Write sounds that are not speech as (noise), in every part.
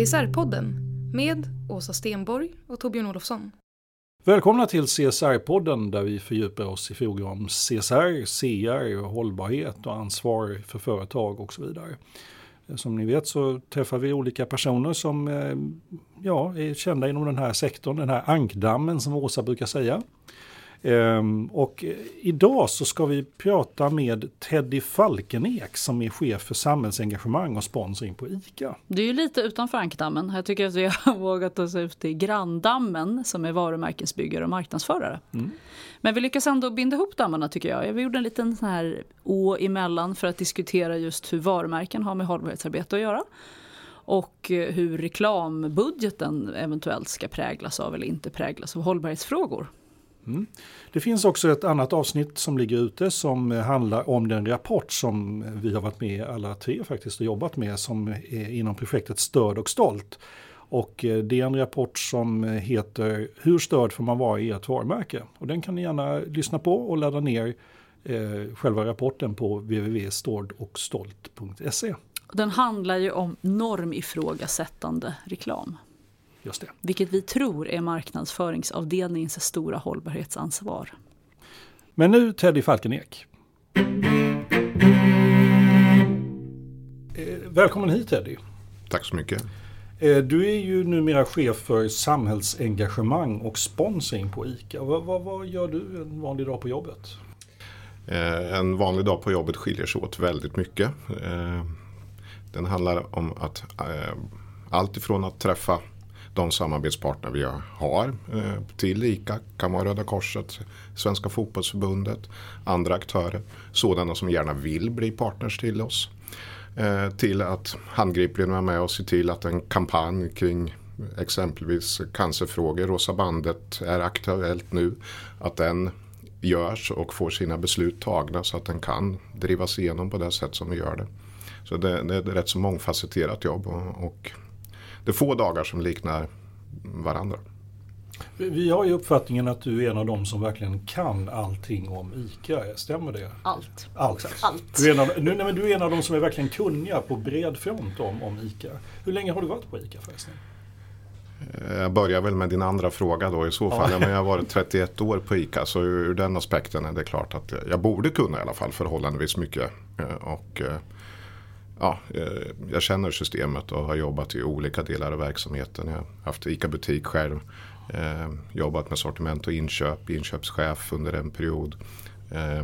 CSR-podden med Åsa Stenborg och Torbjörn Olofsson. Välkomna till CSR-podden där vi fördjupar oss i frågor om CSR, CR, hållbarhet och ansvar för företag och så vidare. Eh, som ni vet så träffar vi olika personer som eh, ja, är kända inom den här sektorn, den här ankdammen som Åsa brukar säga. Ehm, och idag så ska vi prata med Teddy Falkenek som är chef för samhällsengagemang och sponsring på ICA. Det är ju lite utanför ankdammen. Jag tycker att vi har (laughs) vågat oss ut till granndammen som är varumärkesbyggare och marknadsförare. Mm. Men vi lyckas ändå binda ihop dammarna tycker jag. Vi gjorde en liten sån här å emellan för att diskutera just hur varumärken har med hållbarhetsarbete att göra och hur reklambudgeten eventuellt ska präglas av eller inte präglas av hållbarhetsfrågor. Mm. Det finns också ett annat avsnitt som ligger ute som handlar om den rapport som vi har varit med alla tre faktiskt och jobbat med som är inom projektet Stöd och stolt. Och eh, det är en rapport som heter Hur störd får man vara i ert varumärke? Och den kan ni gärna lyssna på och ladda ner eh, själva rapporten på www.stårdochstolt.se. Den handlar ju om normifrågasättande reklam. Just det. Vilket vi tror är marknadsföringsavdelningens stora hållbarhetsansvar. Men nu Teddy Falkenek. Eh, välkommen hit Teddy. Tack så mycket. Eh, du är ju numera chef för samhällsengagemang och sponsring på ICA. Vad, vad, vad gör du en vanlig dag på jobbet? Eh, en vanlig dag på jobbet skiljer sig åt väldigt mycket. Den handlar om att allt ifrån att träffa de samarbetspartner vi har eh, till ICA, kan vara Röda Korset, Svenska fotbollsförbundet, andra aktörer, sådana som gärna vill bli partners till oss. Eh, till att handgripligen vara med och se till att en kampanj kring exempelvis cancerfrågor, Rosa bandet är aktuellt nu, att den görs och får sina beslut tagna så att den kan drivas igenom på det sätt som vi gör det. Så det, det är ett rätt så mångfacetterat jobb och, och det är få dagar som liknar varandra. Vi har ju uppfattningen att du är en av dem som verkligen kan allting om ICA. Stämmer det? Allt. Allt. Allt. Du, är en av, nu, nej, men du är en av dem som är verkligen kunniga på bred front om, om ICA. Hur länge har du varit på ICA förresten? Jag börjar väl med din andra fråga då i så fall. Ja. Men jag har varit 31 år på ICA så ur den aspekten är det klart att jag borde kunna i alla fall förhållandevis mycket. Och ja, eh, jag känner systemet och har jobbat i olika delar av verksamheten. Jag har haft ICA-butik själv. Eh, jobbat med sortiment och inköp, inköpschef under en period. Eh,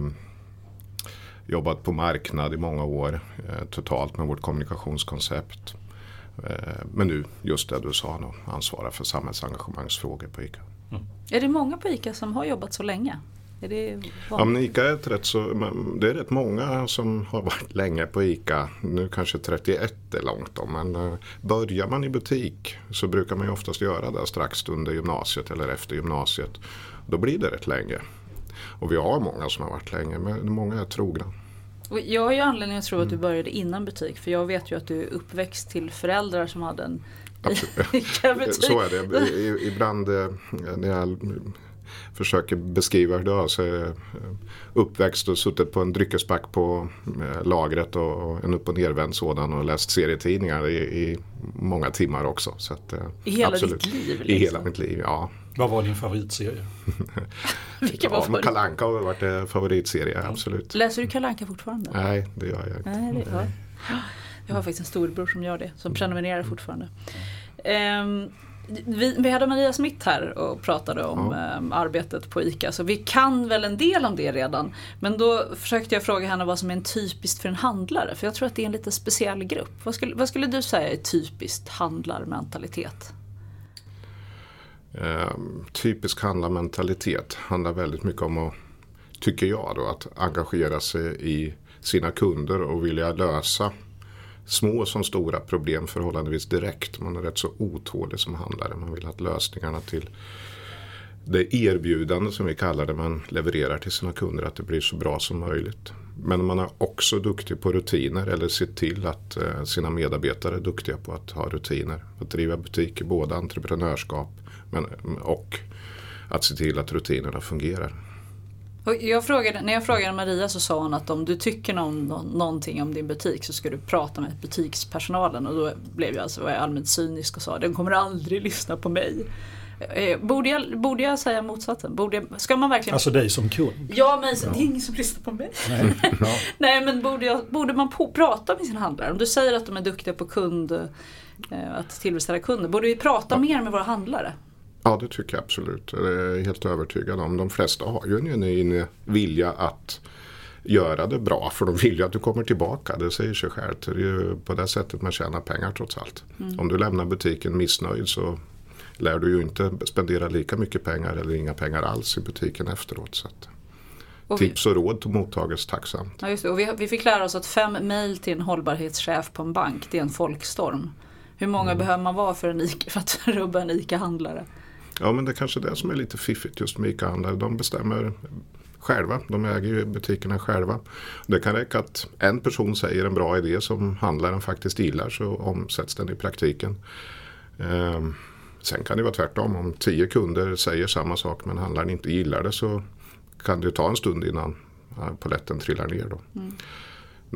jobbat på marknad i många år eh, totalt med vårt kommunikationskoncept. Eh, men nu, just det du sa, då, för samhällsengagemangsfrågor på ICA. Mm. Är det många på ICA som har jobbat så länge? Är det ja, men ICA är ett rätt så, det är rätt många som har varit länge på ICA. Nu kanske 31 är långt då, men uh, börjar man i butik så brukar man ju oftast göra det strax under gymnasiet eller efter gymnasiet. Då blir det rätt länge. Och vi har många som har varit länge, men många är trogna. Jag har ju anledning att tro att du började innan butik för jag vet ju att du är uppväxt till föräldrar som hade en Absolut. (laughs) Så är det. Ibland eh, när jag försöker beskriva hur det var. Så jag uppväxt och suttit på en dryckesback på eh, lagret och en upp och nervänd sådan och läst serietidningar i, i många timmar också. Så att, eh, I hela absolut. ditt liv? Liksom. I hela mitt liv, ja. Vad var din favoritserie? (laughs) Vilken ja, var Kalanka har varit en favoritserie, absolut. Läser du Kalanka fortfarande? Nej, det gör jag inte. Nej, det, ja. Jag har faktiskt en storbror som gör det, som prenumererar fortfarande. Um, vi, vi, hade Maria Smith här och pratade om ja. um, arbetet på ICA, så vi kan väl en del om det redan. Men då försökte jag fråga henne vad som är typiskt för en handlare, för jag tror att det är en lite speciell grupp. Vad skulle, vad skulle du säga är typiskt handlarmentalitet? Eh, typisk handlarmentalitet handlar väldigt mycket om att, tycker jag då, att engagera sig i sina kunder och vilja lösa små som stora problem förhållandevis direkt. Man är rätt så otålig som handlare. Man vill att lösningarna till det erbjudande som vi kallar det man levererar till sina kunder att det blir så bra som möjligt. Men man är också duktig på rutiner eller ser till att eh, sina medarbetare är duktiga på att ha rutiner. Att driva butik är både entreprenörskap men, och att se till att rutinerna fungerar. Jag frågade, när jag frågade Maria så sa hon att om du tycker någon, någonting om din butik så ska du prata med butikspersonalen och då blev jag, alltså, var jag allmänt cynisk och sa den kommer aldrig lyssna på mig. Eh, borde jag, borde jag säga motsatsen? Borde jag, ska man verkligen... Alltså dig som kund? Ja, men ja. det är ingen som lyssnar på mig. Nej, (laughs) ja. Nej men borde, jag, borde man på, prata med sina handlare? Om du säger att de är duktiga på kund, eh, att tillfredsställa kunder, borde vi prata ja. mer med våra handlare? Ja, det tycker jag absolut. Det är jag helt övertygad om. De flesta har ju en genuin vilja att göra det bra. För de vill ju att du kommer tillbaka. Det säger sig självt. Det är ju på det sättet man tjänar pengar trots allt. Mm. Om du lämnar butiken missnöjd så lär du ju inte spendera lika mycket pengar eller inga pengar alls i butiken efteråt. Så och vi, tips och råd mottages tacksamt. Ja, just det. Och vi, vi fick lära oss att fem mejl till en hållbarhetschef på en bank, det är en folkstorm. Hur många mm. behöver man vara för, en för att (laughs) rubba en ICA-handlare? Ja men det är kanske det som är lite fiffigt just med ICA-handlare. De bestämmer själva. De äger ju butikerna själva. Det kan räcka att en person säger en bra idé som handlaren faktiskt gillar så omsätts den i praktiken. Ehm, sen kan det vara tvärtom. Om tio kunder säger samma sak men handlaren inte gillar det så kan det ta en stund innan poletten trillar ner. Då. Mm.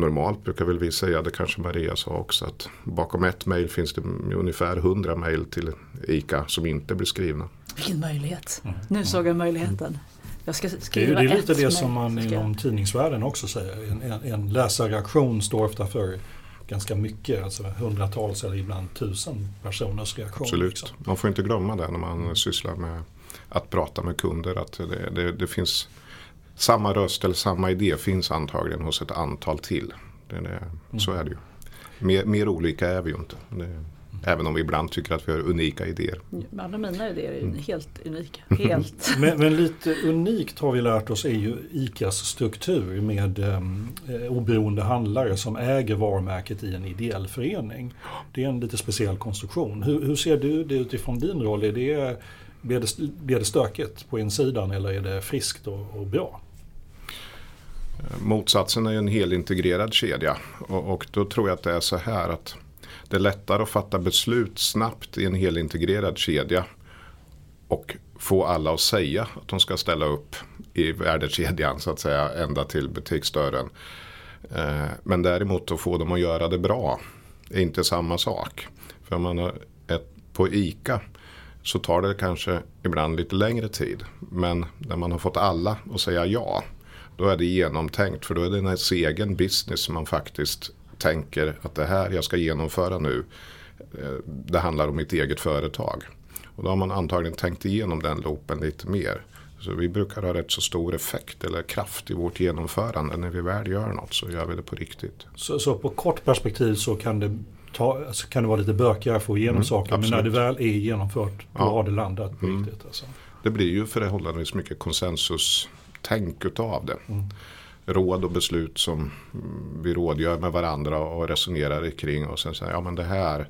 Normalt brukar väl vi säga, det kanske Maria sa också, att bakom ett mejl finns det ungefär hundra mejl till ICA som inte blir skrivna. Vilken möjlighet! Mm. Nu såg jag möjligheten. Jag ska skriva det är, det är lite det som man inom tidningsvärlden också säger. En, en, en läsarreaktion står ofta för ganska mycket, alltså hundratals eller ibland tusen personers reaktion. Absolut, liksom. man får inte glömma det när man sysslar med att prata med kunder. Att det, det, det finns samma röst eller samma idé finns antagligen hos ett antal till. Det, det, mm. Så är det ju. Mer, mer, olika är vi ju inte. Det, även om vi ibland tycker att vi har unika idéer. Alla mina idéer är mm. helt unika. (laughs) Helt. (laughs) men, men, lite unikt har vi lärt oss är ju ICAs struktur med ehm, eh, oberoende handlare som äger varumärket i en ideell förening. Det är en lite speciell konstruktion. Hur, hur ser du det utifrån din roll? Är det, blir, det, blir det stökigt på insidan eller är det friskt och, och bra? Motsatsen är ju en helintegrerad kedja och, och då tror jag att det är så här att det är lättare att fatta beslut snabbt i en helintegrerad kedja och få alla att säga att de ska ställa upp i värdekedjan så att säga ända till butiksdörren. Eh, men däremot att få dem att göra det bra är inte samma sak. För om man har ett, på ICA så tar det kanske ibland lite längre tid. Men när man har fått alla att säga ja då är det genomtänkt för då är det ens egen business som man faktiskt tänker att det här jag ska genomföra nu eh, det handlar om mitt eget företag. Och då har man antagligen tänkt igenom den loopen lite mer. Så vi brukar ha rätt så stor effekt eller kraft i vårt genomförande. När vi väl gör något så gör vi det på riktigt. Så, så på kort perspektiv så kan det, ta, alltså kan det vara lite bökigare att få igenom mm, saker. Absolut. Men när det väl är genomfört då ja. har det landat på mm. riktigt. Alltså. Det blir ju förhållandevis mycket konsensus tänk utav det. Mm. Råd och beslut som vi rådgör med varandra och resonerar kring och sen säger ja men det här,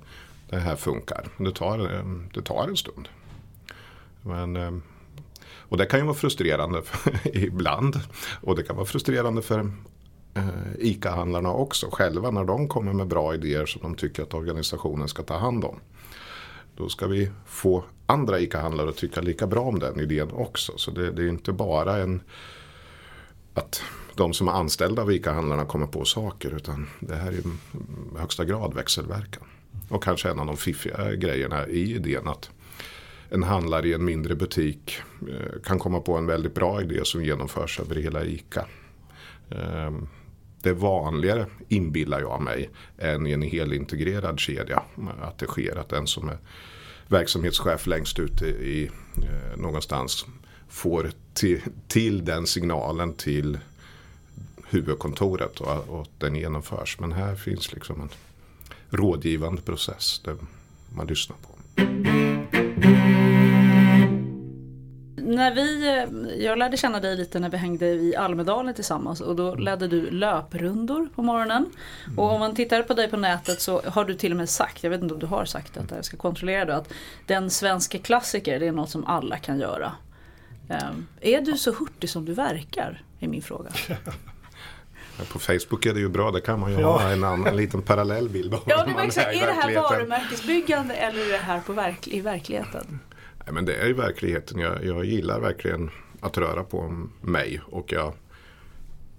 det här funkar. Det tar, det tar en stund. Men, eh, och det kan ju vara frustrerande (laughs) ibland. Och det kan vara frustrerande för eh, ICA-handlarna också själva när de kommer med bra idéer som de tycker att organisationen ska ta hand om. Då ska vi få andra ICA-handlare att tycka lika bra om den idén också. Så det, det är inte bara en att de som är anställda av ICA-handlarna kommer på saker utan det här är i högsta grad växelverkan. Och kanske en av de fiffiga grejerna i idén att en handlare i en mindre butik eh, kan komma på en väldigt bra idé som genomförs över hela ICA. Ehm, det är vanligare, inbillar jag mig, än i en helintegrerad kedja. Att det sker att den som är verksamhetschef längst ute i, eh, någonstans får till, till den signalen till huvudkontoret och, och den genomförs. Men här finns liksom en rådgivande process där man lyssnar på. När vi, eh, jag lärde känna dig lite när vi hängde i Almedalen tillsammans och då ledde du löprundor på morgonen. Och om man tittar på dig på nätet så har du till och med sagt, jag vet inte om du har sagt detta, jag ska kontrollera det, att den svenska klassiker det är något som alla kan göra. Um, är du så hurtig som du verkar? Är min fråga. (laughs) På Facebook är det ju bra, där kan man ju ja. ha en, annan, en liten parallellbild. Ja, det. Är, är det här varumärkesbyggande eller är det här på verk i verkligheten? Nej, men det är ju verkligheten. Jag, jag gillar verkligen att röra på mig och jag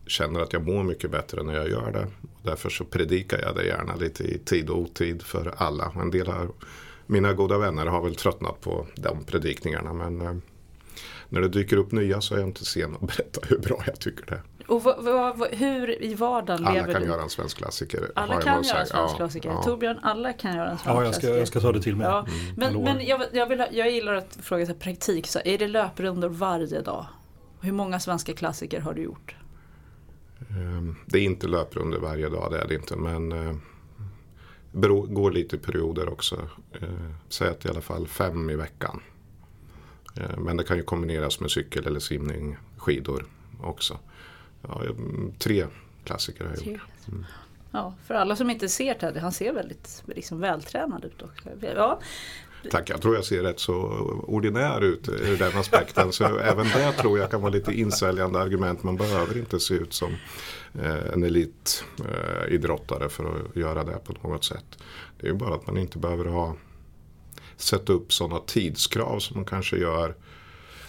känner att jag mår mycket bättre när jag gör det. Därför så predikar jag det gärna lite i tid och otid för alla. En del av mina goda vänner har väl tröttnat på de predikningarna men eh, när det dyker upp nya så är jag inte sen att (laughs) berätta hur bra jag tycker det är. Och vad, vad, hur i vardagen alla lever du? Alla kan göra en svensk klassiker. Alla kan göra en svensk klassiker. Ja, Torbjörn, alla kan göra en svensk ja, jag ska, klassiker. jag ska ta det till mig. Ja. Mm, men men jag, jag, vill, jag gillar att fråga så praktik. Så är det löprundor varje dag? Hur många svenska klassiker har du gjort? Ehm, det är inte löprundor varje dag, det är det inte. Men eh, det går lite i perioder också. Eh, säg att i alla fall fem i veckan. Eh, men det kan ju kombineras med cykel eller simning, skidor också. Ja, tre klassiker har jag gjort. Mm. Ja, för alla som inte ser Teddy, han ser väldigt liksom, vältränad ut också. Ja. Tack, jag tror jag ser rätt så ordinär ut ur den aspekten. Så även det tror jag kan vara lite insäljande argument. Man behöver inte se ut som eh, en elitidrottare för att göra det på något sätt. Det är ju bara att man inte behöver ha sätta upp sådana tidskrav som man kanske gör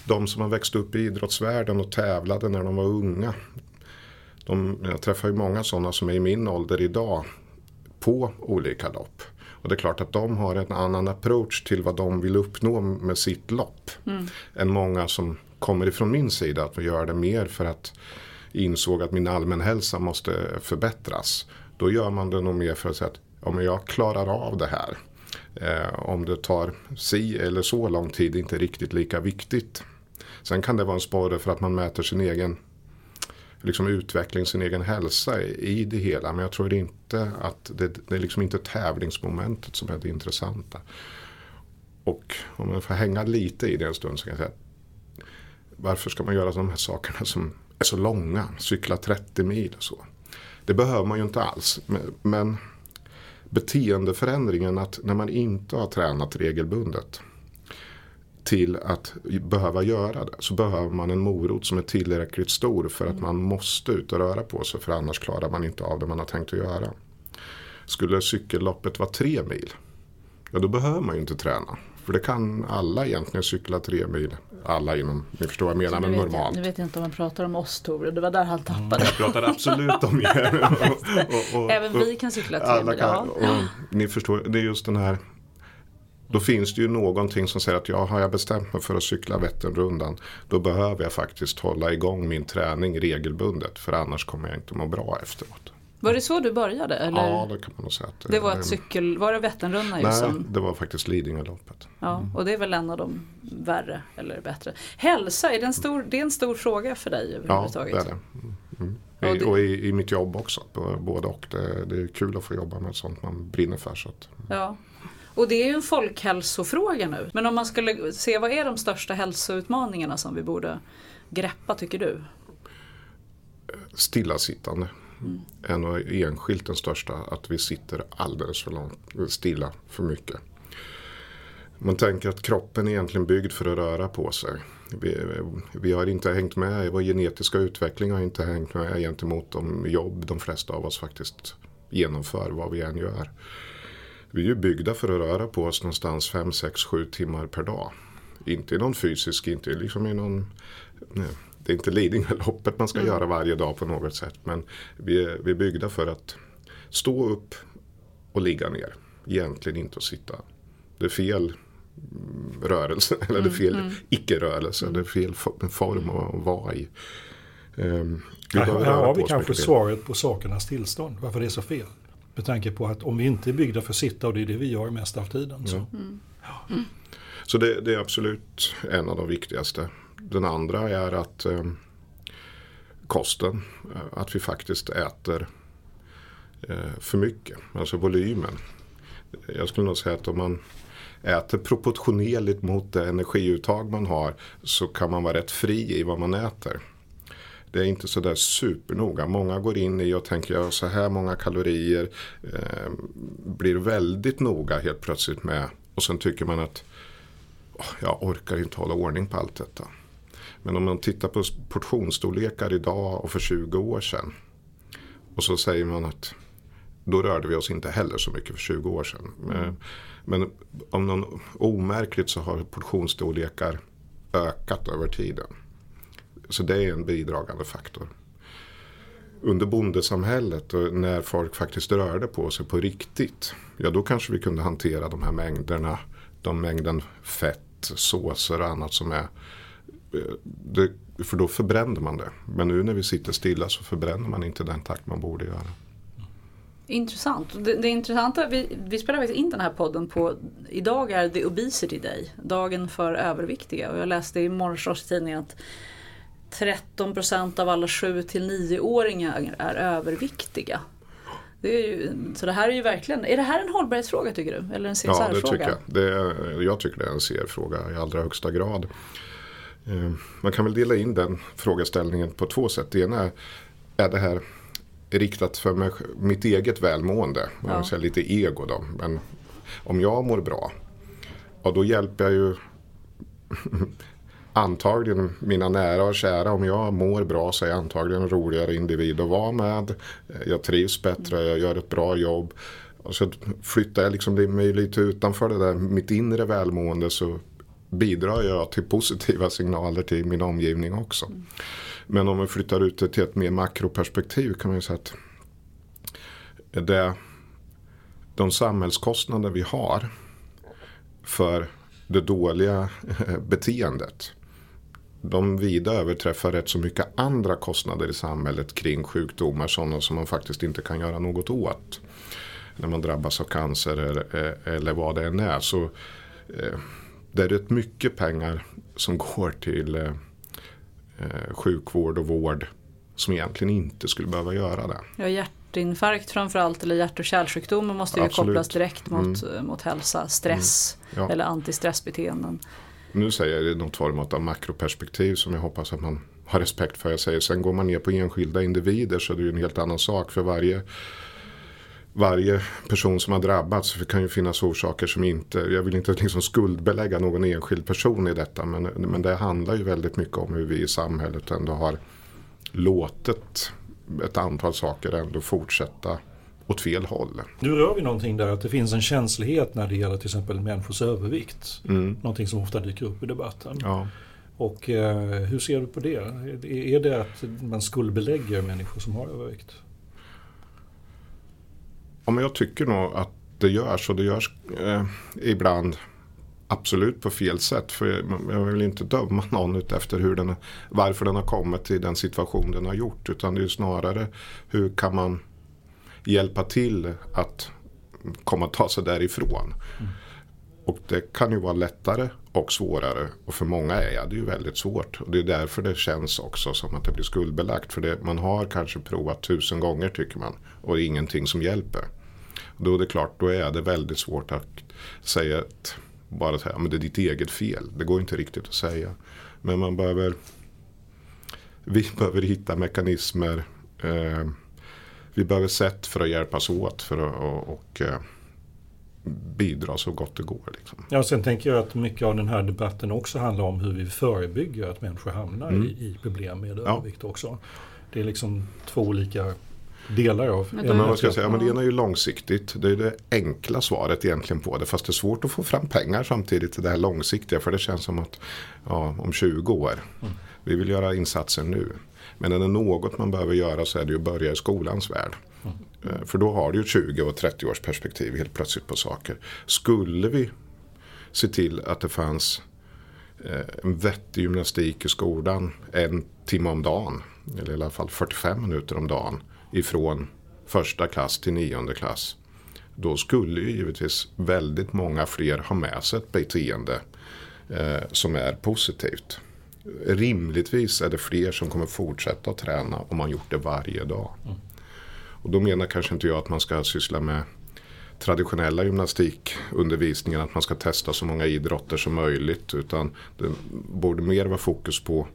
de som har växt upp i idrottsvärlden och tävlade när de var unga. De, jag träffar ju många sådana som är i min ålder idag på olika lopp. Och det är klart att de har en annan approach till vad de vill uppnå med sitt lopp. Mm. Än många som kommer ifrån min sida att vi gör det mer för att insåg att min allmänhälsa måste förbättras. Då gör man det nog mer för att säga att ja, jag klarar av det här. Eh, om det tar si eller så lång tid är inte riktigt lika viktigt. Sen kan det vara en sporre för att man mäter sin egen liksom utveckling, sin egen hälsa i det hela. Men jag tror inte att det, det är liksom inte tävlingsmomentet som är det intressanta. Och om man får hänga lite i det en stund så kan jag säga varför ska man göra de här sakerna som är så långa, cykla 30 mil och så. Det behöver man ju inte alls. Men beteendeförändringen att när man inte har tränat regelbundet till att behöva göra det så behöver man en morot som är tillräckligt stor för att man måste ut och röra på sig för annars klarar man inte av det man har tänkt att göra. Skulle cykelloppet vara tre mil, ja då behöver man ju inte träna. För det kan alla egentligen cykla tre mil. Alla inom, ni förstår vad jag menar, men normalt. Nu vet jag inte om man pratar om oss Tor, det var där han tappade. Jag pratar absolut om er. (laughs) och, och, och, Även vi kan cykla tre mil. Kan, ni förstår, det är just den här då finns det ju någonting som säger att ja, har jag bestämt mig för att cykla Vätternrundan då behöver jag faktiskt hålla igång min träning regelbundet för annars kommer jag inte må bra efteråt. Var det så du började? Eller? Ja, det kan man nog säga. Det var ett cykel, var det Vätternrundan? Nej, som... det var faktiskt Lidingöloppet. Ja, och det är väl en av de värre eller bättre. Hälsa, är det en stor, det är en stor fråga för dig överhuvudtaget? Ja, det är det. Mm. Och, det... och i, i, mitt jobb också, både och. Det, det, är kul att få jobba med sånt man brinner för. Så att, ja. Och det är ju en folkhälsofråga nu. Men om man skulle se vad är de största hälsoutmaningarna som vi borde greppa tycker du? Stillasittande. Mm. En av enskilt den största, att vi sitter alldeles för långt stilla för mycket. Man tänker att kroppen är egentligen byggd för att röra på sig. Vi, vi, har inte hängt med, vår genetiska utveckling har inte hängt med gentemot de jobb de flesta av oss faktiskt genomför, vad vi än gör. Vi är ju byggda för att röra på oss någonstans 5, 6, 7 timmar per dag. Inte i någon fysisk, inte liksom i någon nej, det är inte Lidingöloppet man ska mm. göra varje dag på något sätt. Men vi är, vi är byggda för att stå upp och ligga ner. Egentligen inte att sitta. Det är fel rörelse, (laughs) eller det är mm, fel mm. icke-rörelse. Det är fel form att vara i. Um, här, här har vi kanske svaret på sakernas tillstånd, varför det är så fel. Med tanke på att om vi inte är byggda för att sitta och det är det vi gör mest av tiden. Så, mm. Ja. så det, det, är absolut en av de viktigaste. Den andra är att eh, kosten, eh, att vi faktiskt äter eh, för mycket, alltså volymen. Jag skulle nog säga att om man äter proportionerligt mot det energiuttag man har så kan man vara rätt fri i vad man äter. Det är inte sådär supernoga. Många går in i och tänker jag så här många kalorier. Eh, blir väldigt noga helt plötsligt med. Och sen tycker man att oh, jag orkar inte hålla ordning på allt detta. Men om man tittar på portionsstorlekar idag och för 20 år sedan. Och så säger man att då rörde vi oss inte heller så mycket för 20 år sedan. Mm. Men om någon omärkligt så har portionsstorlekar ökat över tiden. Så det är en bidragande faktor. Under bondesamhället när folk faktiskt rörde på sig på riktigt. Ja då kanske vi kunde hantera de här mängderna. De mängden fett, såser och annat som är. Eh, det, för då förbrände man det. Men nu när vi sitter stilla så förbränner man inte den takt man borde göra. Intressant. Det, det intressanta, vi, vi spelar faktiskt in den här podden på, idag är det Obesity Day, dagen för överviktiga. Och jag läste i morgonsorgstidningen att 13 procent av alla 7 till 9-åringar är överviktiga. Det är ju, så det här är ju verkligen, är det här en hållbarhetsfråga tycker du? Eller en CSR-fråga? Ja, det tycker jag. Det är, jag tycker det är en CR-fråga i allra högsta grad. Eh, man kan väl dela in den frågeställningen på två sätt. Det ena är, är det här riktat för mig, mitt eget välmående? Ja. Jag lite ego då. Men om jag mår bra, och då hjälper jag ju (laughs) antagligen mina nära och kära. Om jag mår bra så är jag antagligen en roligare individ att vara med. Jag trivs bättre, jag gör ett bra jobb. Och så flyttar jag liksom mig lite utanför det där, mitt inre välmående så bidrar jag till positiva signaler till min omgivning också. Mm. Men om vi flyttar ut det till ett mer makroperspektiv kan man ju säga att det, de samhällskostnader vi har för det dåliga eh, beteendet de vida överträffar rätt så mycket andra kostnader i samhället kring sjukdomar. Sådana som man faktiskt inte kan göra något åt. När man drabbas av cancer eller, eller vad det än är. Så eh, det är rätt mycket pengar som går till eh, eh, sjukvård och vård som egentligen inte skulle behöva göra det. Ja, hjärtinfarkt framförallt eller hjärt och kärlsjukdomar måste ju Absolut. kopplas direkt mot, mm. mot hälsa, stress mm. ja. eller antistressbeteenden. Nu säger jag i något form av makroperspektiv som jag hoppas att man har respekt för. Jag säger. Sen går man ner på enskilda individer så är det ju en helt annan sak. För varje, varje person som har drabbats det kan ju finnas orsaker som inte, jag vill inte liksom skuldbelägga någon enskild person i detta. Men, men det handlar ju väldigt mycket om hur vi i samhället ändå har låtit ett antal saker ändå fortsätta åt fel håll. Nu rör vi någonting där att det finns en känslighet när det gäller till exempel människors övervikt. Mm. Någonting som ofta dyker upp i debatten. Ja. Och eh, hur ser du på det? Är det att man skuldbelägger människor som har övervikt? Ja, men jag tycker nog att det görs och det görs eh, ibland absolut på fel sätt. För jag vill inte döma någon efter hur den, varför den har kommit till den situation den har gjort. Utan det är snarare hur kan man hjälpa till att komma ta sig därifrån. Mm. Och det kan ju vara lättare och svårare. Och för många är det ju väldigt svårt. Och det är därför det känns också som att det blir skuldbelagt. För det, man har kanske provat tusen gånger tycker man. Och det är ingenting som hjälper. Då är det klart, då är det väldigt svårt att säga att bara säga att det är ditt eget fel. Det går inte riktigt att säga. Men man behöver vi behöver hitta mekanismer eh, vi behöver sätt för att hjälpas åt för att och, och eh, bidra så gott det går. Liksom. Ja, sen tänker jag att mycket av den här debatten också handlar om hur vi förebygger att människor hamnar mm. i, i, problem med ja. övervikt också. Det är liksom två olika delar av. Men, men vad ska jag säga, men det ena är ju långsiktigt. Det är det enkla svaret egentligen på det. Fast det är svårt att få fram pengar samtidigt till det här långsiktiga. För det känns som att ja, om 20 år. Mm. Vi vill göra insatser nu. Men är det något man behöver göra så är det ju att börja i skolans värld. Mm. För då har du ju 20 och 30 års perspektiv helt plötsligt på saker. Skulle vi se till att det fanns eh, en vettig gymnastik i skolan en timme om dagen. eller i alla fall 45 minuter om dagen ifrån första klass till nionde klass. Då skulle ju givetvis väldigt många fler ha med sig ett beteende eh, som är positivt. Rimligtvis är det fler som kommer fortsätta att träna om man gjort det varje dag. Mm. Och då menar kanske inte jag att man ska syssla med traditionella gymnastikundervisningen att man ska testa så många idrotter som möjligt. Utan det borde mer vara fokus på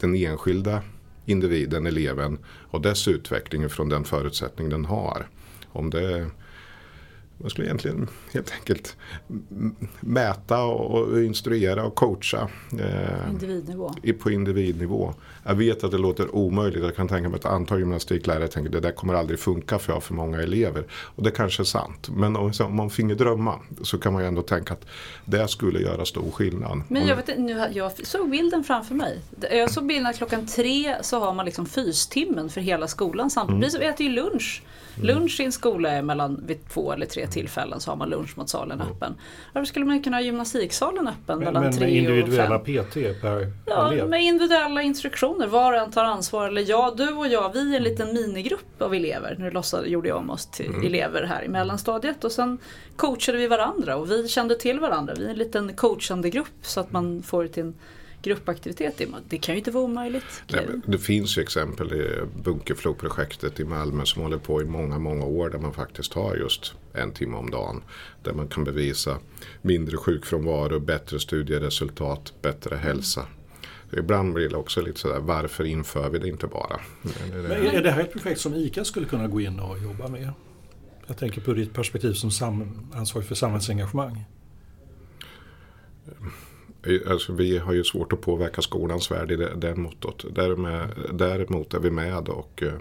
den enskilda individen, eleven och dess utveckling från den förutsättning den har. Om det man skulle egentligen helt enkelt mäta och instruera och coacha. Eh, individnivå. På individnivå. Jag vet att det låter omöjligt. Jag kan tänka mig att ett antal gymnastiklärare tänker att det där kommer aldrig funka för jag har för många elever. Och det kanske är sant. Men om, man finge drömma så kan man ju ändå tänka att det skulle göra stor skillnad. Men jag, vet, nu, jag såg bilden framför mig. Jag såg bilden att klockan tre så har man liksom fystimmen för hela skolan samtidigt. Mm. Vi äter ju lunch. Lunch i en skola är mellan vid två eller tre tillfällen så har man lunchmatsalen mm. öppen. Varför skulle man kunna ha gymnastiksalen öppen men, mellan men tre med individuella och fem? PT per ja, elev? med individuella instruktioner. Var och en tar ansvar. Eller jag, du och jag, vi är en liten minigrupp av elever. Nu låtsade, gjorde jag om oss till mm. elever här i mellanstadiet. Och sen coachade vi varandra och vi kände till varandra. Vi är en liten coachande grupp så att man får till en gruppaktivitet. Det kan ju inte vara omöjligt. Nej, det finns ju exempel i Bunkeflo-projektet i Malmö som håller på i många, många år där man faktiskt har just en timme om dagen. Där man kan bevisa mindre sjukfrånvaro, bättre studieresultat, bättre hälsa. Ibland blir det också lite sådär, varför inför vi det inte bara? Men är det här ett projekt som ICA skulle kunna gå in och jobba med? Jag tänker på ditt perspektiv som ansvarig för samhällsengagemang. Alltså, vi har ju svårt att påverka skolans värld i det, det måttet. Däremot är vi med och eh,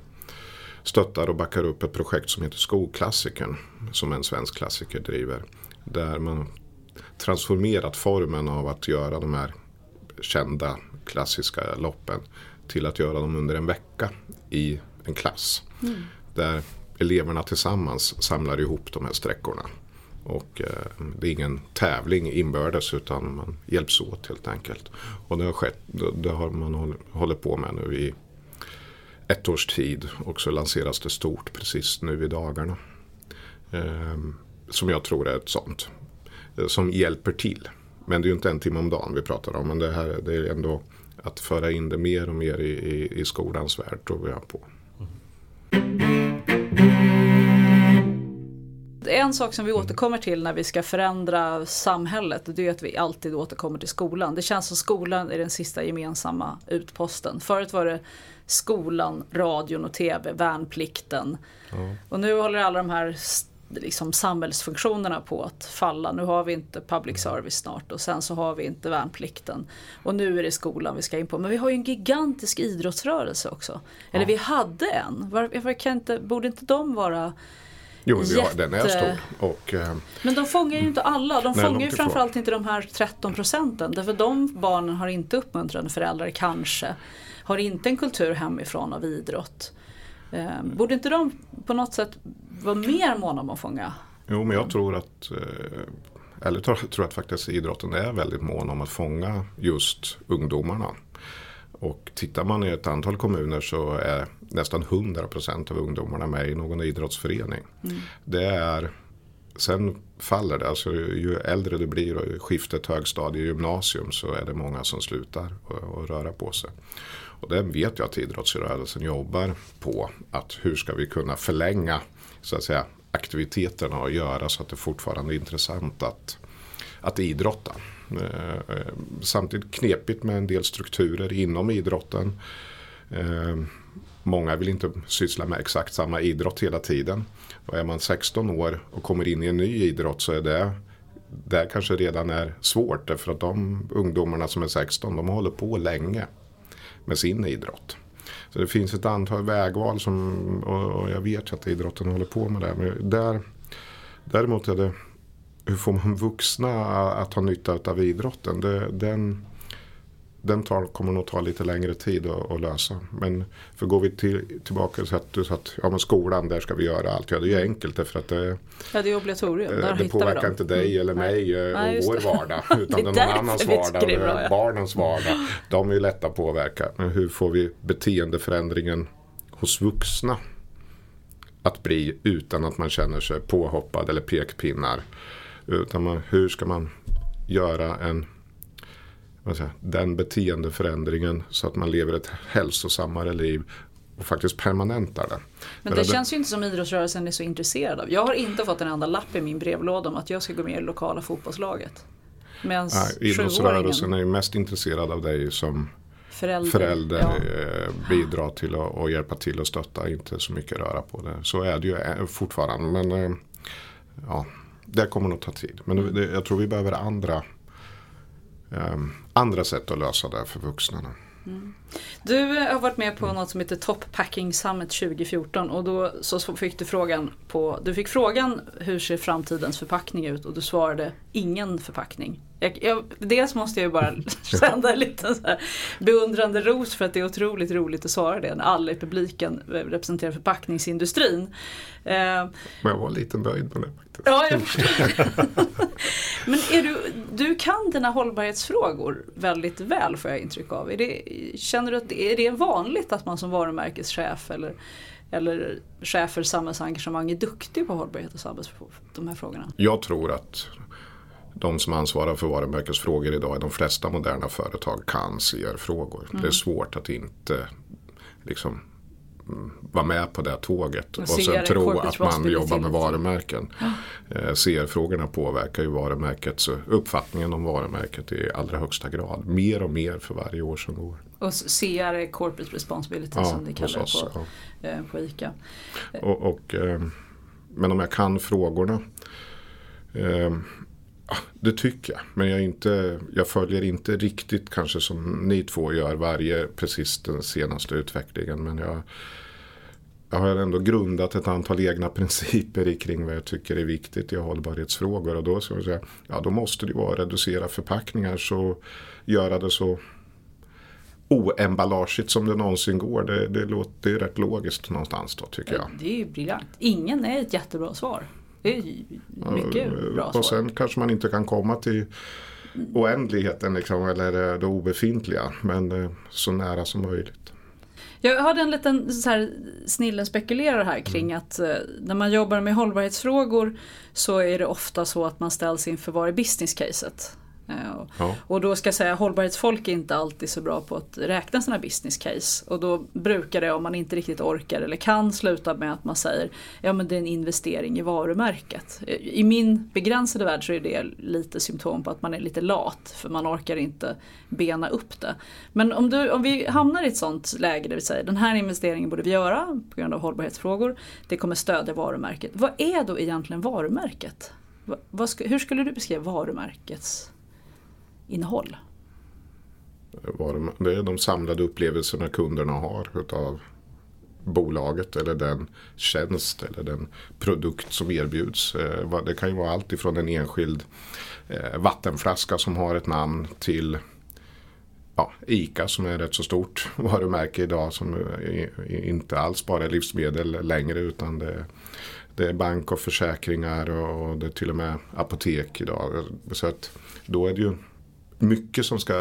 stöttar och backar upp ett projekt som heter Skolklassikern. Som en svensk klassiker driver. Där man transformerat formen av att göra de här kända klassiska loppen till att göra dem under en vecka i en klass. Mm. Där eleverna tillsammans samlar ihop de här sträckorna. Och eh, det är ingen tävling inbördes utan man hjälps åt helt enkelt. Och det har skett, det har man hållit på med nu i ett års tid och så lanseras det stort precis nu i dagarna. Eh, som jag tror är ett sånt. Eh, som hjälper till. Men det är ju inte en timme om dagen vi pratar om. Men det, här, det är ändå att föra in det mer och mer i, i, i skolans värld tror jag på. Mm. En sak som vi återkommer till när vi ska förändra samhället det är att vi alltid återkommer till skolan. Det känns som skolan är den sista gemensamma utposten. Förut var det skolan, radion och tv, värnplikten. Ja. Och nu håller alla de här liksom samhällsfunktionerna på att falla. Nu har vi inte public service snart och sen så har vi inte värnplikten. Och nu är det skolan vi ska in på. Men vi har ju en gigantisk idrottsrörelse också. Eller ja. vi hade en. Varför kan inte, borde inte de vara Jo, Jätte... den är stor. Och, eh, men de fångar ju inte alla. De fångar ju framförallt inte de här 13 procenten. Därför de barnen har inte uppmuntrande föräldrar kanske. Har inte en kultur hemifrån av idrott. Eh, borde inte de på något sätt vara mer måna om att fånga? Jo, men jag tror att eh, eller tror, tror att faktiskt idrotten är väldigt mån om att fånga just ungdomarna. Och tittar man i ett antal kommuner så är nästan 100% av ungdomarna med i någon idrottsförening. Mm. Det är, sen faller det, alltså ju äldre du blir och skiftet högstadie gymnasium så är det många som slutar att röra på sig. Och det vet jag att idrottsrörelsen jobbar på. Att hur ska vi kunna förlänga så att säga, aktiviteterna och göra så att det fortfarande är intressant att, att idrotta. Eh, eh, samtidigt knepigt med en del strukturer inom idrotten. Eh, många vill inte syssla med exakt samma idrott hela tiden. Och är man 16 år och kommer in i en ny idrott så är det där kanske redan är svårt. Därför att de ungdomarna som är 16 de håller på länge med sin idrott. Så det finns ett antal vägval som, och jag vet att idrotten håller på med det. Men där, däremot är det hur får man vuxna att ha nytta av idrotten? Det, den, den tar, kommer nog ta lite längre tid att, att lösa. Men för går vi till, tillbaka så att du sa att ja, men skolan, där ska vi göra allt. Ja, det är ju enkelt därför att det, Ja, det är obligatorium. Där Eh, det påverkar inte dig eller mig Nej. eh, Nej, och just vår det. vardag. (laughs) Utan det är någon annans vardag, det bra, ja. barnens vardag. De är ju lätta att påverka. Men hur får vi beteendeförändringen hos vuxna att bli utan att man känner sig påhoppad eller pekpinnar. Utan man, hur ska man göra en jag, den beteendeförändringen så att man lever ett hälsosammare liv och faktiskt permanentar det. Men det känns ju inte som idrottsrörelsen är så intresserad av. Jag har inte fått en enda lapp i min brevlåda om att jag ska gå med i det lokala fotbollslaget. Medan Nej, idrottsrörelsen är ju mest intresserad av dig som förälder, förälder ja. eh, bidra till att och hjälpa till och stötta, inte så mycket röra på det. Så är det ju eh, fortfarande. Men eh, ja, det kommer nog ta tid. Men det, jag tror vi behöver andra, eh, andra sätt att lösa det för vuxna. Du eh, har varit med på något som heter Top Packing Summit 2014 och då så fick du frågan på, du fick frågan hur ser framtidens förpackning ut och du svarade ingen förpackning. Jag, jag, dels måste jag ju bara (laughs) sända en liten så här beundrande ros för att det är otroligt roligt att svara det när alla i publiken representerar förpackningsindustrin. Eh, Men jag var lite nöjd med det faktiskt. Ja, jag förstår. (laughs) Men är du, du kan dina hållbarhetsfrågor väldigt väl får jag intryck av. Är det, känner du att det, är det vanligt att man som varumärkeschef eller, eller chef för samhällsengagemang är duktig på hållbarhet och samhälls, de här frågorna? Jag tror att de som ansvarar för varumärkesfrågor idag i de flesta moderna företag kan CR-frågor. Det är svårt att inte liksom mm, vara med på det tåget och, Och sen tro att man jobbar med varumärken. Eh, CR-frågorna påverkar ju varumärkets uppfattningen om varumärket i allra högsta grad. Mer och mer för varje år som går. Och CR är Corporate Responsibility Ja, som det hos kallar det oss, på, ja. eh, på ICA. Och, och, eh, men om jag kan frågorna. Ja, det tycker jag. Men jag, inte, jag följer inte riktigt kanske som ni två gör varje precis den senaste utvecklingen. Men jag, jag har ändå grundat ett antal egna principer kring vad jag tycker är viktigt i hållbarhetsfrågor. Och då, ska jag säga, ja, då måste det ju vara att reducera förpackningar så göra det så oemballagigt som det någonsin går. Det, det, låter, det är rätt logiskt någonstans då tycker jag. Det är ju briljant. Ingen är ett jättebra svar. Det är mycket bra och svar. sen kanske man inte kan komma till oändligheten liksom, eller det obefintliga. Men eh, så nära som möjligt. Jag hade en liten så här, snillen spekulerar här kring Mm. att eh, när man jobbar med hållbarhetsfrågor så är det ofta så att man ställs inför vad är business caset. Eh, och- Ja. Och då ska jag säga hållbarhetsfolk är inte alltid så bra på att räkna sina business case. Och då brukar det om man inte riktigt orkar eller kan sluta med att man säger ja men det är en investering i varumärket. Eh, I min begränsade värld så är det lite symptom på att man är lite lat för man orkar inte bena upp det. Men om, du, om vi hamnar i ett sånt läge där vi säger den här investeringen borde vi göra på grund av hållbarhetsfrågor. Det kommer stödja varumärket. Vad är då egentligen varumärket? Vad hur skulle du beskriva varumärkets innehåll? Det är de samlade upplevelserna kunderna har utav bolaget eller den tjänst eller den produkt som erbjuds. Eh, det kan ju vara allt ifrån en enskild eh, vattenflaska som har ett namn till ja, ICA som är rätt så stort (laughs) varumärke idag som eh, inte alls bara är livsmedel längre utan det, det är bank och försäkringar och det är till och med apotek idag. Så att då är det ju mycket som ska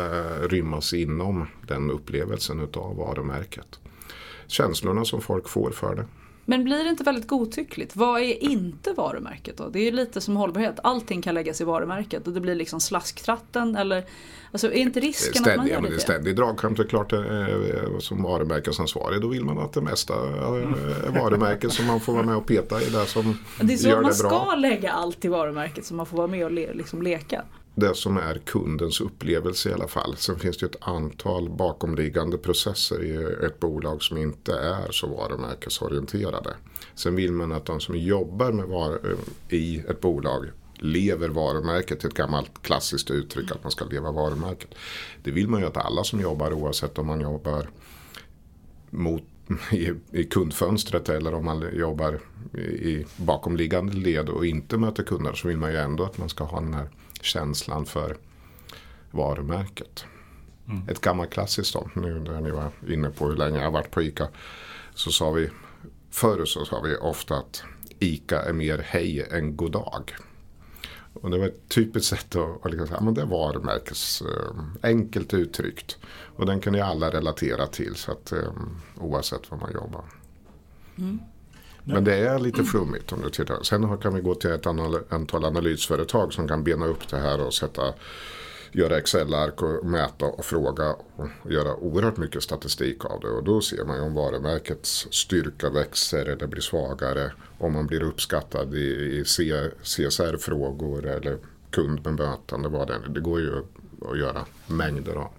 rymmas inom den upplevelsen utav varumärket. Känslorna som folk får för det. Men blir det inte väldigt godtyckligt? Vad är inte varumärket då? Det är ju lite som hållbarhet. Allting kan läggas i varumärket och det blir liksom slasktratten eller Alltså är inte Det risken att man ständig, gör ja, men det är ständig dragkamp. Det är klart eh, som varumärkesansvarig då vill man att det mesta eh, (laughs) är varumärken som man får vara med och peta i det som Det är så gör man det bra. ska lägga allt i varumärket så man får vara med och le, liksom leka det som är kundens upplevelse i alla fall. Sen finns det ett antal bakomliggande processer i ett bolag som inte är så varumärkesorienterade. Sen vill man att de som jobbar med var- i ett bolag lever varumärket, ett gammalt klassiskt uttryck att man ska leva varumärket. Det vill man ju att alla som jobbar oavsett om man jobbar mot, i, i kundfönstret eller om man jobbar i, i bakomliggande led och inte möter kunder så vill man ju ändå att man ska ha den här känslan för varumärket. Mm. Ett gammalt klassiskt då, nu när ni var inne på hur länge jag har varit på ICA. Så sa vi, förr så sa vi ofta att ICA är mer hej än god dag. Och det var ett typiskt sätt att, att liksom säga, men det var varumärkes, äh, enkelt uttryckt. Och den kan ju alla relatera till så att, äh, oavsett var man jobbar. Mm. Men det är lite flummigt om du tittar. Sen kan vi gå till ett antal analysföretag som kan bena upp det här och sätta göra Excel-ark och mäta och fråga och göra oerhört mycket statistik av det. Och då ser man ju om varumärkets styrka växer eller blir svagare. Om man blir uppskattad i, CSR-frågor eller kundbemötande. Vad det, är. det går ju att göra mängder av.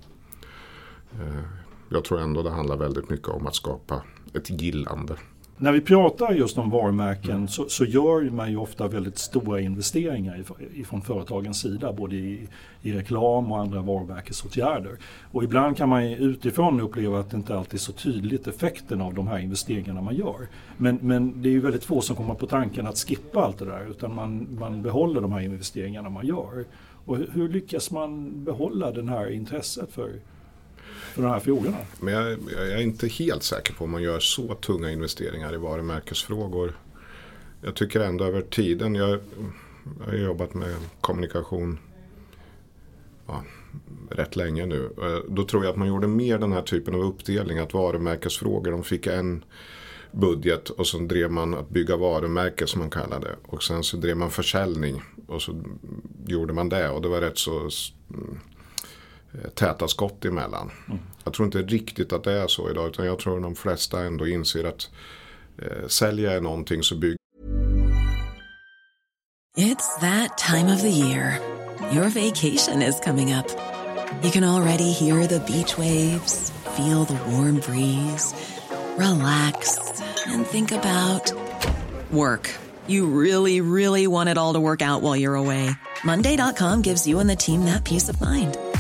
Eh, jag tror ändå det handlar väldigt mycket om att skapa ett gillande. När vi pratar just om varumärken mm. så, så, gör man ju ofta väldigt stora investeringar ifrån företagens sida. Både i, i reklam och andra varumärkesåtgärder. Och ibland kan man utifrån uppleva att det inte alltid är så tydligt effekten av de här investeringarna man gör. Men, men det är ju väldigt få som kommer på tanken att skippa allt det där utan man, man behåller de här investeringarna man gör. Och hur lyckas man behålla det här intresset för för de här frågorna. Men jag, jag, är inte helt säker på om man gör så tunga investeringar i varumärkesfrågor. Jag tycker ändå över tiden, jag, jag har jobbat med kommunikation ja, rätt länge nu. Eh, då tror jag att man gjorde mer den här typen av uppdelning. Att varumärkesfrågor, de fick en budget och så drev man att bygga varumärke som man kallade det. Och sen så drev man försäljning och så gjorde man det. Och det var rätt så täta skott emellan. Mm. Jag tror inte riktigt att det är så idag utan jag tror att de flesta ändå inser att eh, sälja är någonting så bygger It's that time of the year. Your vacation is coming up. You can already hear the beach waves, feel the warm breeze, relax and think about work. You really, really want it all to work out while you're away. Monday.com gives you and the team that peace of mind.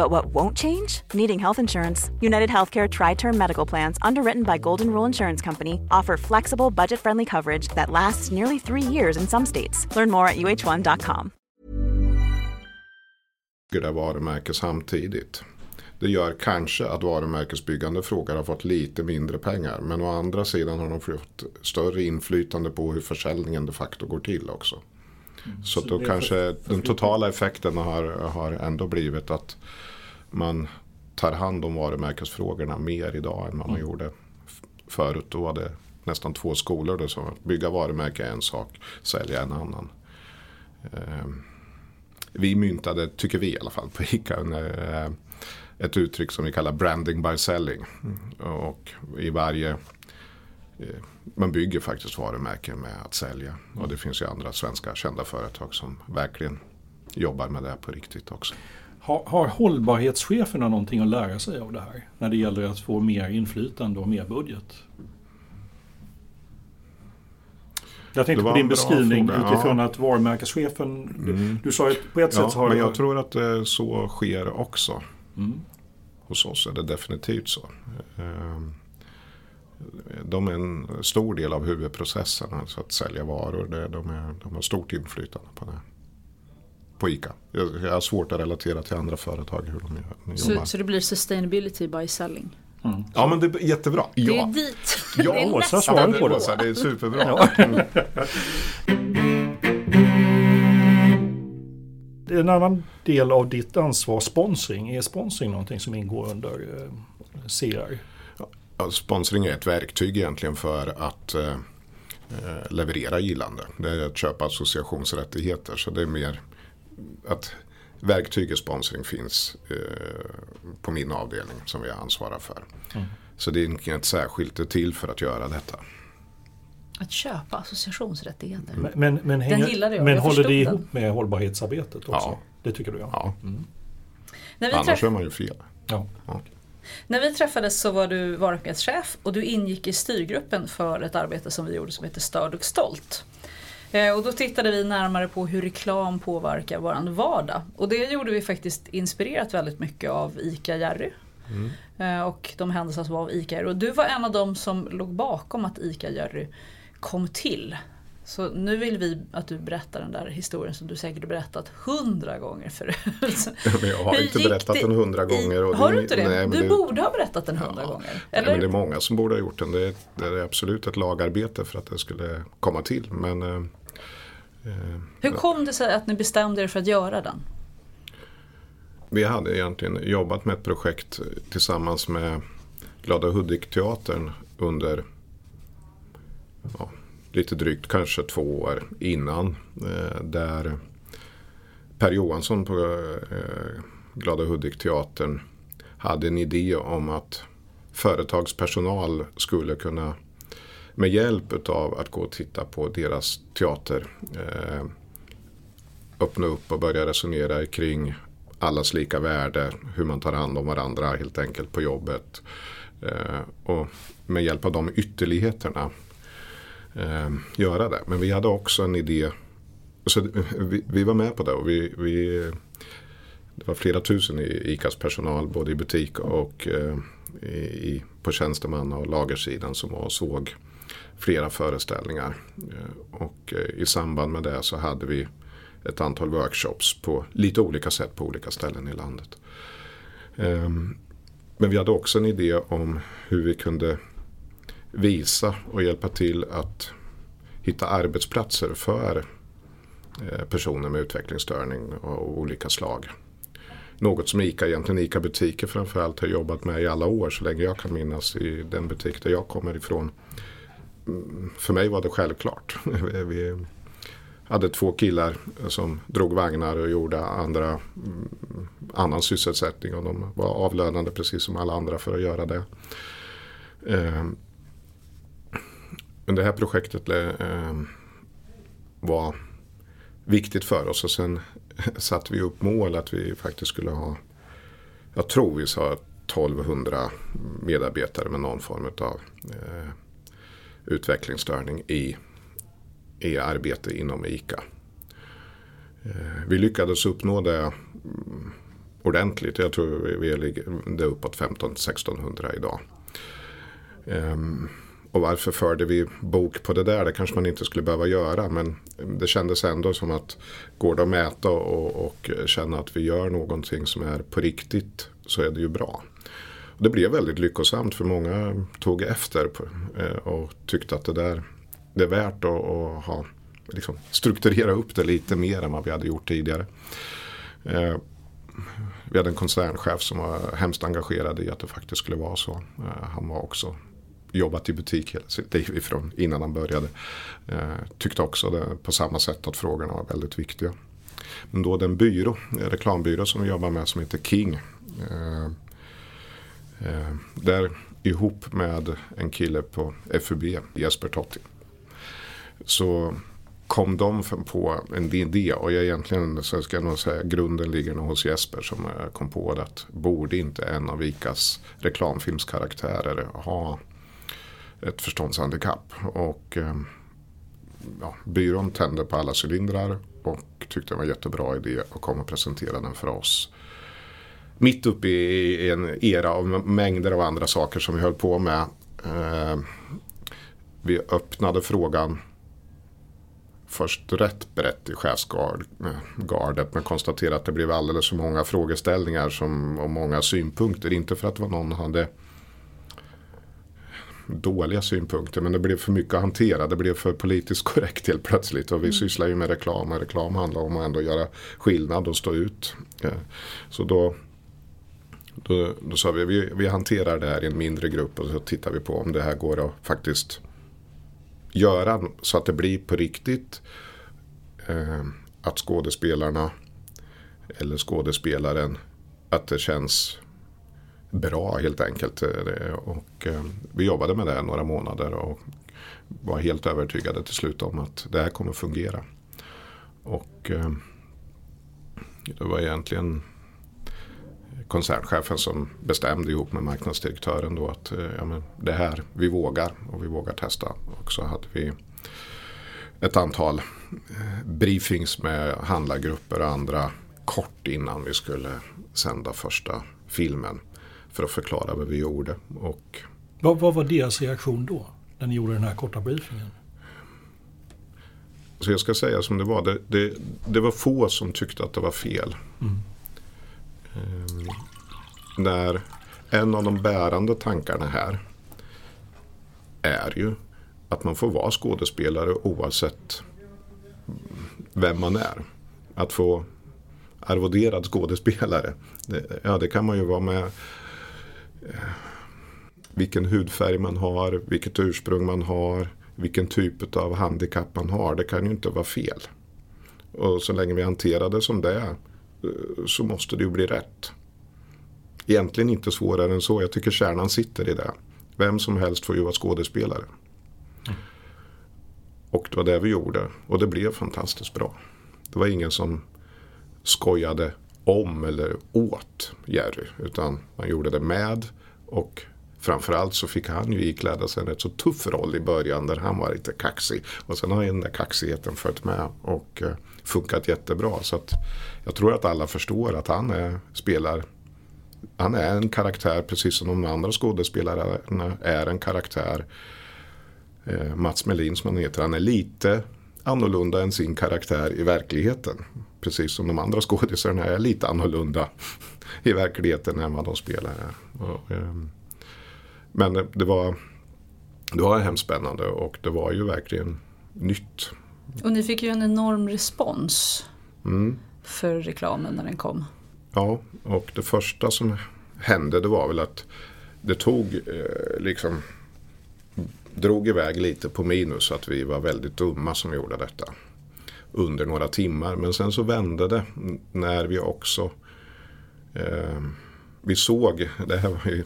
But what won't change? Needing health insurance. United Healthcare Tri Term Medical Plans, underwritten by Golden Rule Insurance Company, offer flexible, budget friendly coverage that lasts nearly three years in some states. Learn more at uh1.com. Det varumärke samtidigt. Det gör kanske att varumärkesbyggande frågor har fått lite mindre pengar. Men å andra sidan har de fått större inflytande på hur försäljningen de facto går till också. Mm. Så, så då kanske för, för den totala effekten har, har ändå blivit att man tar hand om varumärkesfrågorna mer idag än man mm. gjorde förut. Då var det nästan två skolor. Då, så bygga varumärke är en sak, sälja en annan. Eh, vi myntade, tycker vi i alla fall på ICA, eh, ett uttryck som vi kallar branding by selling. Mm. Och i varje Eh, man bygger faktiskt varumärken med att sälja. Och det finns ju andra svenska kända företag som verkligen jobbar med det på riktigt också. Har, har hållbarhetscheferna någonting att lära sig av det här? När det gäller att få mer inflytande och mer budget? Jag tänkte på din beskrivning fråga. utifrån ja. att varumärkeschefen, mm. du sa att på ett ja, sätt har... Men jag tror att eh, så sker också. Mm. Hos oss är det definitivt så. Ehm, de är en stor del av huvudprocessen, alltså att sälja varor. De, är, de har stort inflytande på det. På ICA. Jag, jag har svårt att relatera till andra företag hur de jobbar. Så, så det blir sustainability by selling? Mm. Ja men det är jättebra. Ja. Det är dit. Ja, (laughs) det är Åsa svarar på det. det är superbra. Ja. en annan del av ditt ansvar, sponsring. Är sponsring någonting som ingår under eh, CR? sponsring är ett verktyg egentligen för att eh, eh, leverera gillande. Det är att köpa associationsrättigheter. Så det är mer att verktyg i sponsring finns eh, på min avdelning som vi ansvarar för. Mm. Så det är inget särskilt till för att göra detta. Att köpa associationsrättigheter. Men, men, men, hänger, gillade jag. men jag håller det den. ihop med hållbarhetsarbetet också? Ja. Det tycker du ja. Ja. Mm. När vi, Annars träff... är man ju fel. ja. När vi träffades så var du varumärkeschef och du ingick i styrgruppen för ett arbete som vi gjorde som heter Störd och stolt. Eh, Och då tittade vi närmare på hur reklam påverkar våran vardag. Och det gjorde vi faktiskt inspirerat väldigt mycket av ICA Jerry. Eh, Och de händelser som var av ICA Jerry. Och du var en av dem som låg bakom att ICA Jerry kom till. Så nu vill vi att du berättar den där historien som du säkert har berättat hundra gånger förut. (laughs) Men jag har inte berättat det den hundra gånger. och har du inte det? nej, du det- borde ha berättat den hundra gånger. Nej, Eller? men det är många som borde ha gjort den. Det är, det är absolut ett lagarbete för att det skulle komma till. Men eh, Hur kom det sig att ni bestämde er för att göra den? vi hade egentligen jobbat med ett projekt tillsammans med Glada Hudik-teatern under ja, lite drygt kanske två år innan. Eh, där Per Johansson på eh, Glada Hudik-teatern hade en idé om att företagspersonal skulle kunna med hjälp av att gå och titta på deras teater eh, öppna upp och börja resonera kring allas lika värde, hur man tar hand om varandra helt enkelt på jobbet. Eh, och med hjälp av de ytterligheterna eh, göra det. Men vi hade också en idé, så vi, vi var med på det och vi, vi det var flera tusen i ICAs personal både i butik och eh, i, på tjänstemanna och lagersidan som var och såg flera föreställningar. Eh, och eh, i samband med det så hade vi ett antal workshops på lite olika sätt på olika ställen i landet. Ehm, men vi hade också en idé om hur vi kunde visa och hjälpa till att hitta arbetsplatser för eh, personer med utvecklingsstörning av olika slag. Något som ICA, egentligen ICA butiker framförallt har jobbat med i alla år så länge jag kan minnas i den butik där jag kommer ifrån. För mig var det självklart. (laughs) Vi hade två killar som drog vagnar och gjorde andra, mm, annan sysselsättning och de var avlönade precis som alla andra för att göra det. Ehm, men det här projektet eh, var viktigt för oss och sen (laughs) satte vi upp mål att vi faktiskt skulle ha, jag tror vi sa 1200 medarbetare med någon form av eh, utvecklingsstörning i, i arbete inom ICA. Eh, vi lyckades uppnå det mm, ordentligt. Jag tror vi, ligger det är uppåt 15-1600 idag. Ehm, och varför förde vi bok på det där? Det kanske man inte skulle behöva göra. Men det kändes ändå som att går det att mäta och, och känna att vi gör någonting som är på riktigt så är det ju bra. Och det blev väldigt lyckosamt för många tog efter på, eh, och tyckte att det där det är värt att, att ha, liksom, strukturera upp det lite mer än vad vi hade gjort tidigare. Eh, vi hade en koncernchef som var hemskt engagerad i att det faktiskt skulle vara så. Eh, han var också jobbat i butik hela sitt liv ifrån innan han började. Eh, tyckte också det, på samma sätt att frågorna var väldigt viktiga. Men då den byrå, reklambyrå som vi jobbar med som heter King. Eh, Eh, där ihop med en kille på FUB, Jesper Totti. Så kom de på en idé och jag egentligen så ska jag nog säga grunden ligger nog hos Jesper som kom på det att borde inte en av ICAs reklamfilmskaraktärer ha ett förståndshandikapp. Och eh, ja, byrån tände på alla cylindrar och tyckte det var en jättebra idé att komma och presentera den för oss. Mitt uppe i en era av mängder av andra saker som vi höll på med. Eh, vi öppnade frågan först rätt brett i chefsgardet men konstaterade att det blev alldeles för många frågeställningar som, och många synpunkter. Inte för att någon hade dåliga synpunkter men det blev för mycket att hantera. Det blev för politiskt (laughs) korrekt helt plötsligt. Och vi sysslar ju med reklam och reklam handlar om att ändå göra skillnad och stå ut. Eh, Så då, då, då sa vi, vi vi hanterar det här i en mindre grupp och så tittar vi på om det här går att faktiskt göra så att det blir på riktigt. Eh, att skådespelarna eller skådespelaren att det känns bra helt enkelt. Eh, och eh, vi jobbade med det några månader och var helt övertygade till slut om att det här kommer fungera. Och eh, det var egentligen koncernchefen som bestämde ihop med marknadsdirektören då att ja, men det här, vi vågar och vi vågar testa. Och så hade vi ett antal briefings med handlargrupper och andra kort innan vi skulle sända första filmen för att förklara vad vi gjorde. Och vad, vad var deras reaktion då? När ni gjorde den här korta briefingen? Så jag ska säga som det var. Det, det, det var få som tyckte att det var fel. Mm. Ehm, När en av de bärande tankarna här är ju att man får vara skådespelare oavsett vem man är. Att få arvoderad skådespelare. Det, ja, det kan man ju vara med eh, vilken hudfärg man har, vilket ursprung man har, vilken typ av handikapp man har. Det kan ju inte vara fel. Och så länge vi hanterar det som det är Eh, så måste det ju bli rätt. Egentligen inte svårare än så. Jag tycker kärnan sitter i det. Vem som helst får ju vara skådespelare. Mm. Och det var det vi gjorde. Och det blev fantastiskt bra. Det var ingen som skojade om eller åt Jerry. Utan man gjorde det med och framförallt så fick han ju ikläda sig en rätt så tuff roll i början där han var lite kaxig. Och sen har ju den där kaxigheten följt med och eh, funkat jättebra. Så att jag tror att alla förstår att han är, spelar han är en karaktär precis som de andra skådespelarna är en karaktär. Eh, Mats Melin som han heter, han är lite annorlunda än sin karaktär i verkligheten. Precis som de andra skådisarna är lite annorlunda (laughs) i verkligheten än vad de spelar här. Och, eh, men det var, det var hemskt spännande och det var ju verkligen nytt. Och ni fick ju en enorm respons mm. för reklamen när den kom. Ja, och det första som hände det var väl att det tog eh, liksom drog iväg lite på minus att vi var väldigt dumma som gjorde detta. Under några timmar. Men sen så vände det när vi också eh, vi såg, det här var ju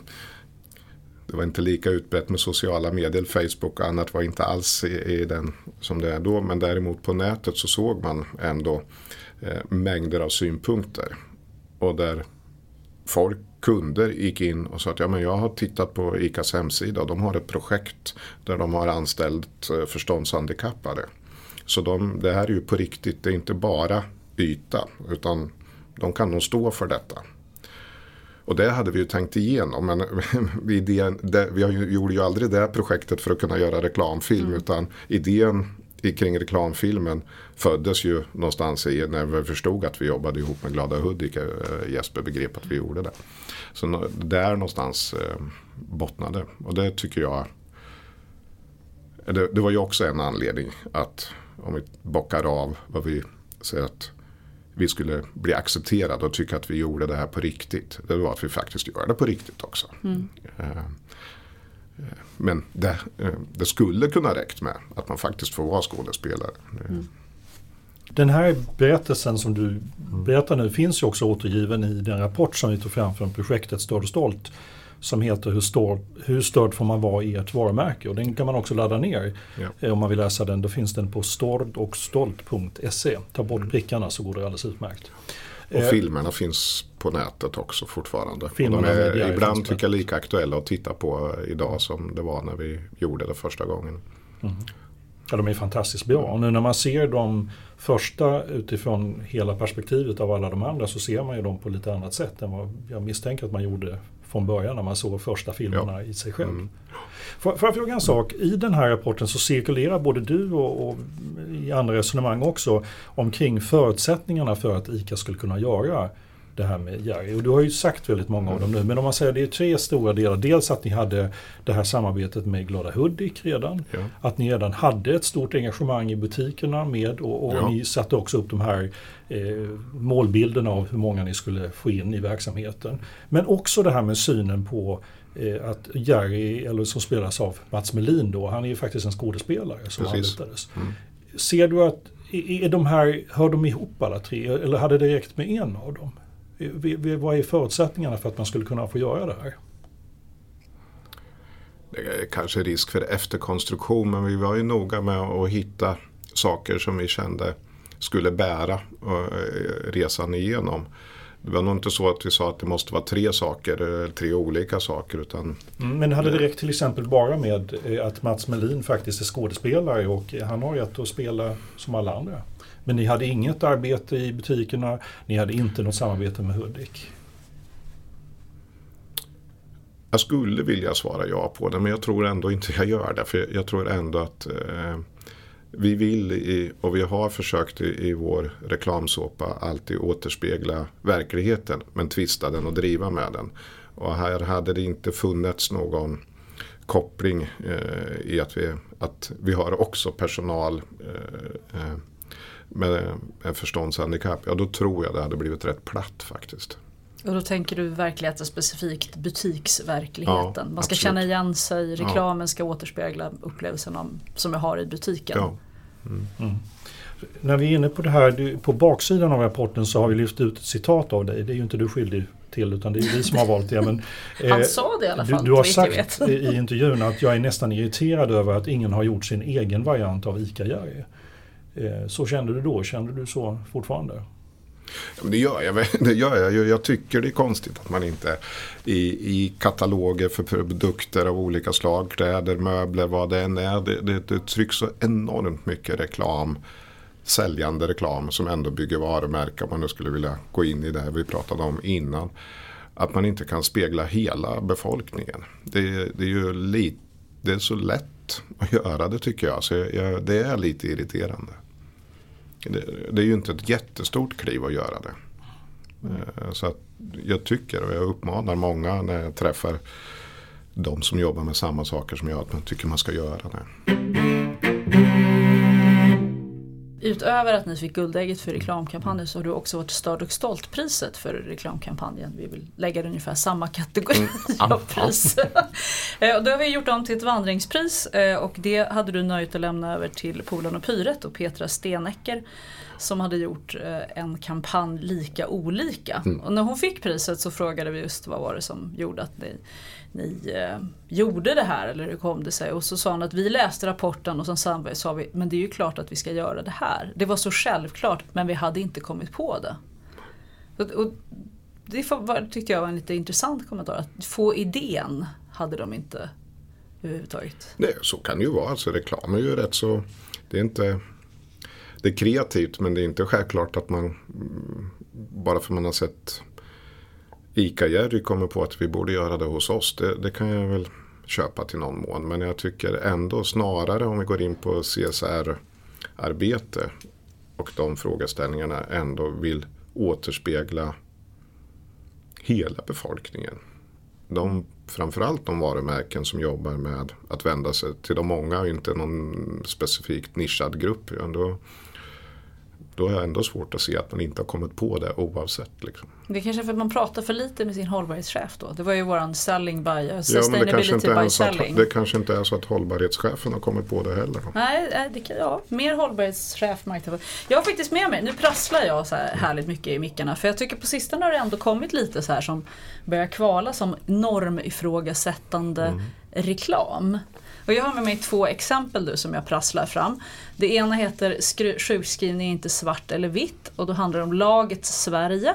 det var inte lika utbrett med sociala medier, Facebook och annat var inte alls i, i den som det är då. Men däremot på nätet så såg man ändå eh, mängder av synpunkter. Och där folk, kunder gick in och sa att ja, men jag har tittat på ICAs hemsida och de har ett projekt där de har anställt eh, förståndshandikappade. Så de, det här är ju på riktigt, det är inte bara yta utan de kan nog stå för detta. Och det hade vi ju tänkt igenom. Men (laughs) idén, det, vi gjorde ju aldrig det projektet för att kunna göra reklamfilm. Mm. Utan idén kring reklamfilmen föddes ju någonstans i när vi förstod att vi jobbade ihop med Glada Hudik. Eh, Jesper begrep att vi gjorde det. Så där någonstans eh, bottnade. Och det tycker jag. Det, det var ju också en anledning att om vi bockar av vad vi säger att vi skulle bli accepterade och tycka att vi gjorde det här på riktigt. Det var att vi faktiskt gör det på riktigt också. Mm. Eh, men det, eh, det, skulle kunna räckt med att man faktiskt får vara skådespelare. Mm. Den här berättelsen som du berättar nu finns ju också återgiven i den rapport som vi tog fram från projektet Störd och stolt som heter hur, stör, hur störd får man vara i ett varumärke och den kan man också ladda ner ja. Eh, om man vill läsa den. Då finns den på stordochstolt.se. Ta bort mm. prickarna så går det alldeles utmärkt. Och eh, filmerna finns på nätet också fortfarande. de är ibland tycker jag lika aktuella att titta på idag som det var när vi gjorde det första gången. Mm. Ja, de är fantastiskt bra. Och nu när man ser de första utifrån hela perspektivet av alla de andra så ser man ju dem på lite annat sätt än vad jag misstänker att man gjorde från början när man såg första filmerna ja. i sig själv. Mm. Får, får jag fråga en sak? I den här rapporten så cirkulerar både du och, och i andra resonemang också omkring förutsättningarna för att ICA skulle kunna göra det här med Jerry. Och du har ju sagt väldigt många av dem nu. Men om man säger det är tre stora delar. Dels att ni hade det här samarbetet med Glada Hudik redan. Ja. Att ni redan hade ett stort engagemang i butikerna med och, och ja. ni satte också upp de här eh, målbilderna av hur många ni skulle få in i verksamheten. Men också det här med synen på eh, att Jerry, eller som spelas av Mats Melin då, han är ju faktiskt en skådespelare som Precis. anlitades. Mm. Ser du att är de här, hör de ihop alla tre eller hade det räckt med en av dem? Vad är förutsättningarna för att man skulle kunna få göra det här? Det är kanske risk för efterkonstruktion men vi var ju noga med att hitta saker som vi kände skulle bära eh, resan igenom. Det var nog inte så att vi sa att det måste vara tre saker, eller tre olika saker. Utan mm, Men hade det räckt till exempel bara med eh, att Mats Melin faktiskt är skådespelare och han har rätt att spela som alla andra? Men ni hade inget arbete i butikerna, ni hade inte något samarbete med Hudik? Jag skulle vilja svara ja på det men jag tror ändå inte jag gör det. För jag tror ändå att eh, vi vill i, och vi har försökt i, i vår reklamsåpa alltid återspegla verkligheten men tvista den och driva med den. Och här hade det inte funnits någon koppling eh, i att vi, att vi har också personal eh, eh med, med förståndshandikapp. Ja då tror jag det hade blivit rätt platt faktiskt. Och då tänker du verkligheten specifikt butiksverkligheten. Ja, Man ska absolut. känna igen sig, reklamen ska återspegla upplevelsen som jag har i butiken. Ja. Mm. Mm. När vi är inne på det här, på baksidan av rapporten så har vi lyft ut ett citat av dig. Det är ju inte du skyldig till utan det är vi som har valt det. Men, (laughs) Han eh, sa det i alla fall. Du, du har sagt i intervjun att jag är nästan irriterad över att ingen har gjort sin egen variant av ICA-Jerry. Eh, så kände du då, kände du så fortfarande? Det gör jag. (laughs) Det gör jag. jag tycker det är konstigt att man inte i, i kataloger för produkter av olika slag, kläder, möbler, vad det än är. Det, det, det trycks så enormt mycket reklam säljande reklam som ändå bygger varumärken. Om man nu skulle vilja gå in i det vi pratade om innan. Att man inte kan spegla hela befolkningen. Det, det är ju lite, det är så lätt att göra det tycker jag. Så jag, det är lite irriterande. Det, det, är ju inte ett jättestort kliv att göra det. Mm. Så att jag tycker och jag uppmanar många när jag träffar de som jobbar med samma saker som jag att man tycker man ska göra det. Utöver att ni fick Guldägget för reklamkampanjen så har du också varit Störd och stolt-priset för reklamkampanjen. Vi vill lägga det ungefär samma kategori mm. (laughs) av pris. Eh, då har vi gjort om till ett vandringspris eh, och det hade du nöjt att lämna över till Polan och Pyret och Petra Stenecker som hade gjort eh, en kampanj Lika olika. Mm. Och när hon fick priset så frågade vi just vad var det som gjorde att ni ni eh, gjorde det här eller hur kom det sig? Och så sa han att vi läste rapporten och sen sa vi men det är ju klart att vi ska göra det här. Det var så självklart men vi hade inte kommit på det. Och, och det var, tyckte jag var en lite intressant kommentar. Att få idén hade de inte överhuvudtaget. Nej, så kan det ju vara. Alltså, reklam är ju rätt så... Det är inte... Det är kreativt men det är inte självklart att man bara för man har sett ICA-Jerry kommer på att vi borde göra det hos oss. Det, det, kan jag väl köpa till någon mån. Men jag tycker ändå snarare om vi går in på CSR-arbete och de frågeställningarna ändå vill återspegla hela befolkningen. De, framförallt de varumärken som jobbar med att vända sig till de många och inte någon specifikt nischad grupp. Ändå då är det ändå svårt att se att man inte har kommit på det oavsett. Liksom. Det är kanske för att man pratar för lite med sin hållbarhetschef då. Det var ju våran selling by, sustainability ja, by selling. Att, det kanske inte är så att hållbarhetschefen har kommit på det heller. Då. Nej, det kan, ja, mer hållbarhetschef. Jag har faktiskt med mig, nu prasslar jag så här härligt mycket i mickarna. För jag tycker på sistone har det ändå kommit lite så här som börjar kvala som normifrågasättande mm. reklam. Och jag har med mig två exempel nu som jag prasslar fram. Det ena heter Sjukskrivning är inte svart eller vitt och då handlar det om laget Sverige.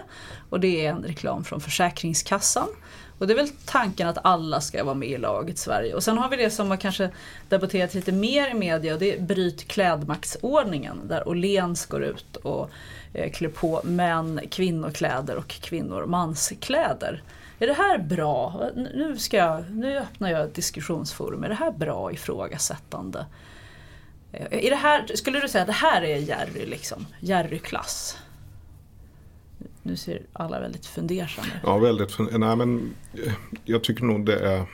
Och det är en reklam från Försäkringskassan. Och det är väl tanken att alla ska vara med i laget Sverige. Och sen har vi det som har kanske debatterats lite mer i media och det är Bryt klädmaktsordningen. Där Åhléns går ut och eh, klär på män kvinnokläder och kvinnor manskläder. Är det här bra? Nu, ska jag, nu öppnar jag ett diskussionsforum. Är det här bra ifrågasättande? Eh, är det här, skulle du säga att det här är Jerry, liksom? Jerry-klass? Nu ser alla väldigt fundersamma ut. Ja, väldigt fundersamma. Nej, men eh, jag tycker nog det är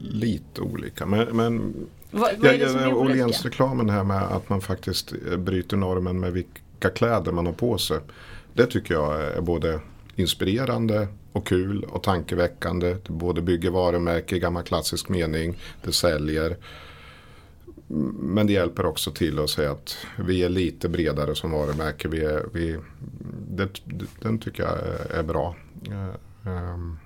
lite olika. Men, men vad, vad Åhléns-reklamen här med att man faktiskt eh, bryter normen med vilka kläder man har på sig. Det tycker jag är både inspirerande och kul och tankeväckande. Det både bygger varumärke i gammal klassisk mening. Det säljer. men det hjälper också till att säga att vi är lite bredare som varumärke. Vi är, vi, det, den tycker jag är bra. Um,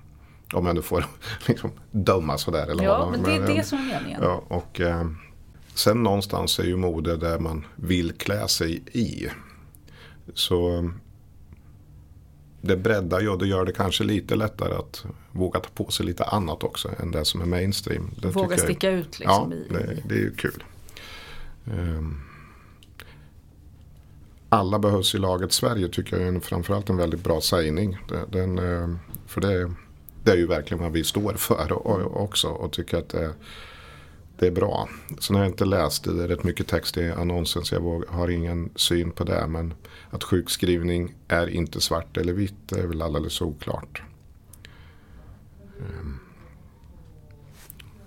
om jag nu får (laughs) liksom, döma sådär. Eller ja, men det är det som är meningen. Ja, och, um, sen någonstans är ju mode där man vill klä sig i. Så det breddar ju och det gör det kanske lite lättare att våga ta på sig lite annat också än det som är mainstream. Det våga sticka jag, ut liksom. Ja, det, det är ju kul. Um, alla behövs i laget Sverige tycker jag är en, framförallt en väldigt bra sägning. Den, ehm, för det, det, är ju verkligen vad vi står för också och tycker att det, det är bra. Sen har jag inte läst, det Det är rätt mycket text i annonsen så jag har ingen syn på det. Men att sjukskrivning är inte svart eller vitt det är väl alldeles oklart. Um,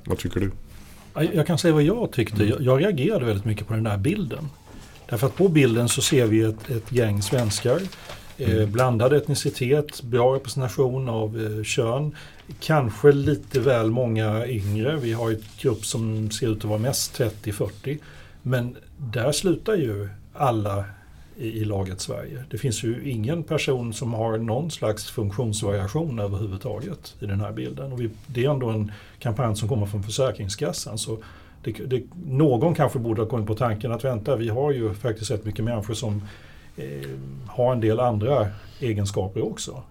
vad tycker du? Jag kan säga vad jag tyckte. Jag, jag reagerade väldigt mycket på den där bilden. Därför att på bilden så ser vi ett, ett gäng svenskar. Eh, mm. blandad etnicitet, bra representation av eh, kön. Kanske lite väl många yngre. Vi har ett grupp som ser ut att vara mest 30-40. Men där slutar ju alla i, i laget Sverige. Det finns ju ingen person som har någon slags funktionsvariation överhuvudtaget i den här bilden. Och vi, det är ändå en kampanj som kommer från Försäkringskassan. Så det, det, någon kanske borde ha kommit på tanken att vänta, vi har ju faktiskt rätt mycket människor som eh, har en del andra egenskaper också.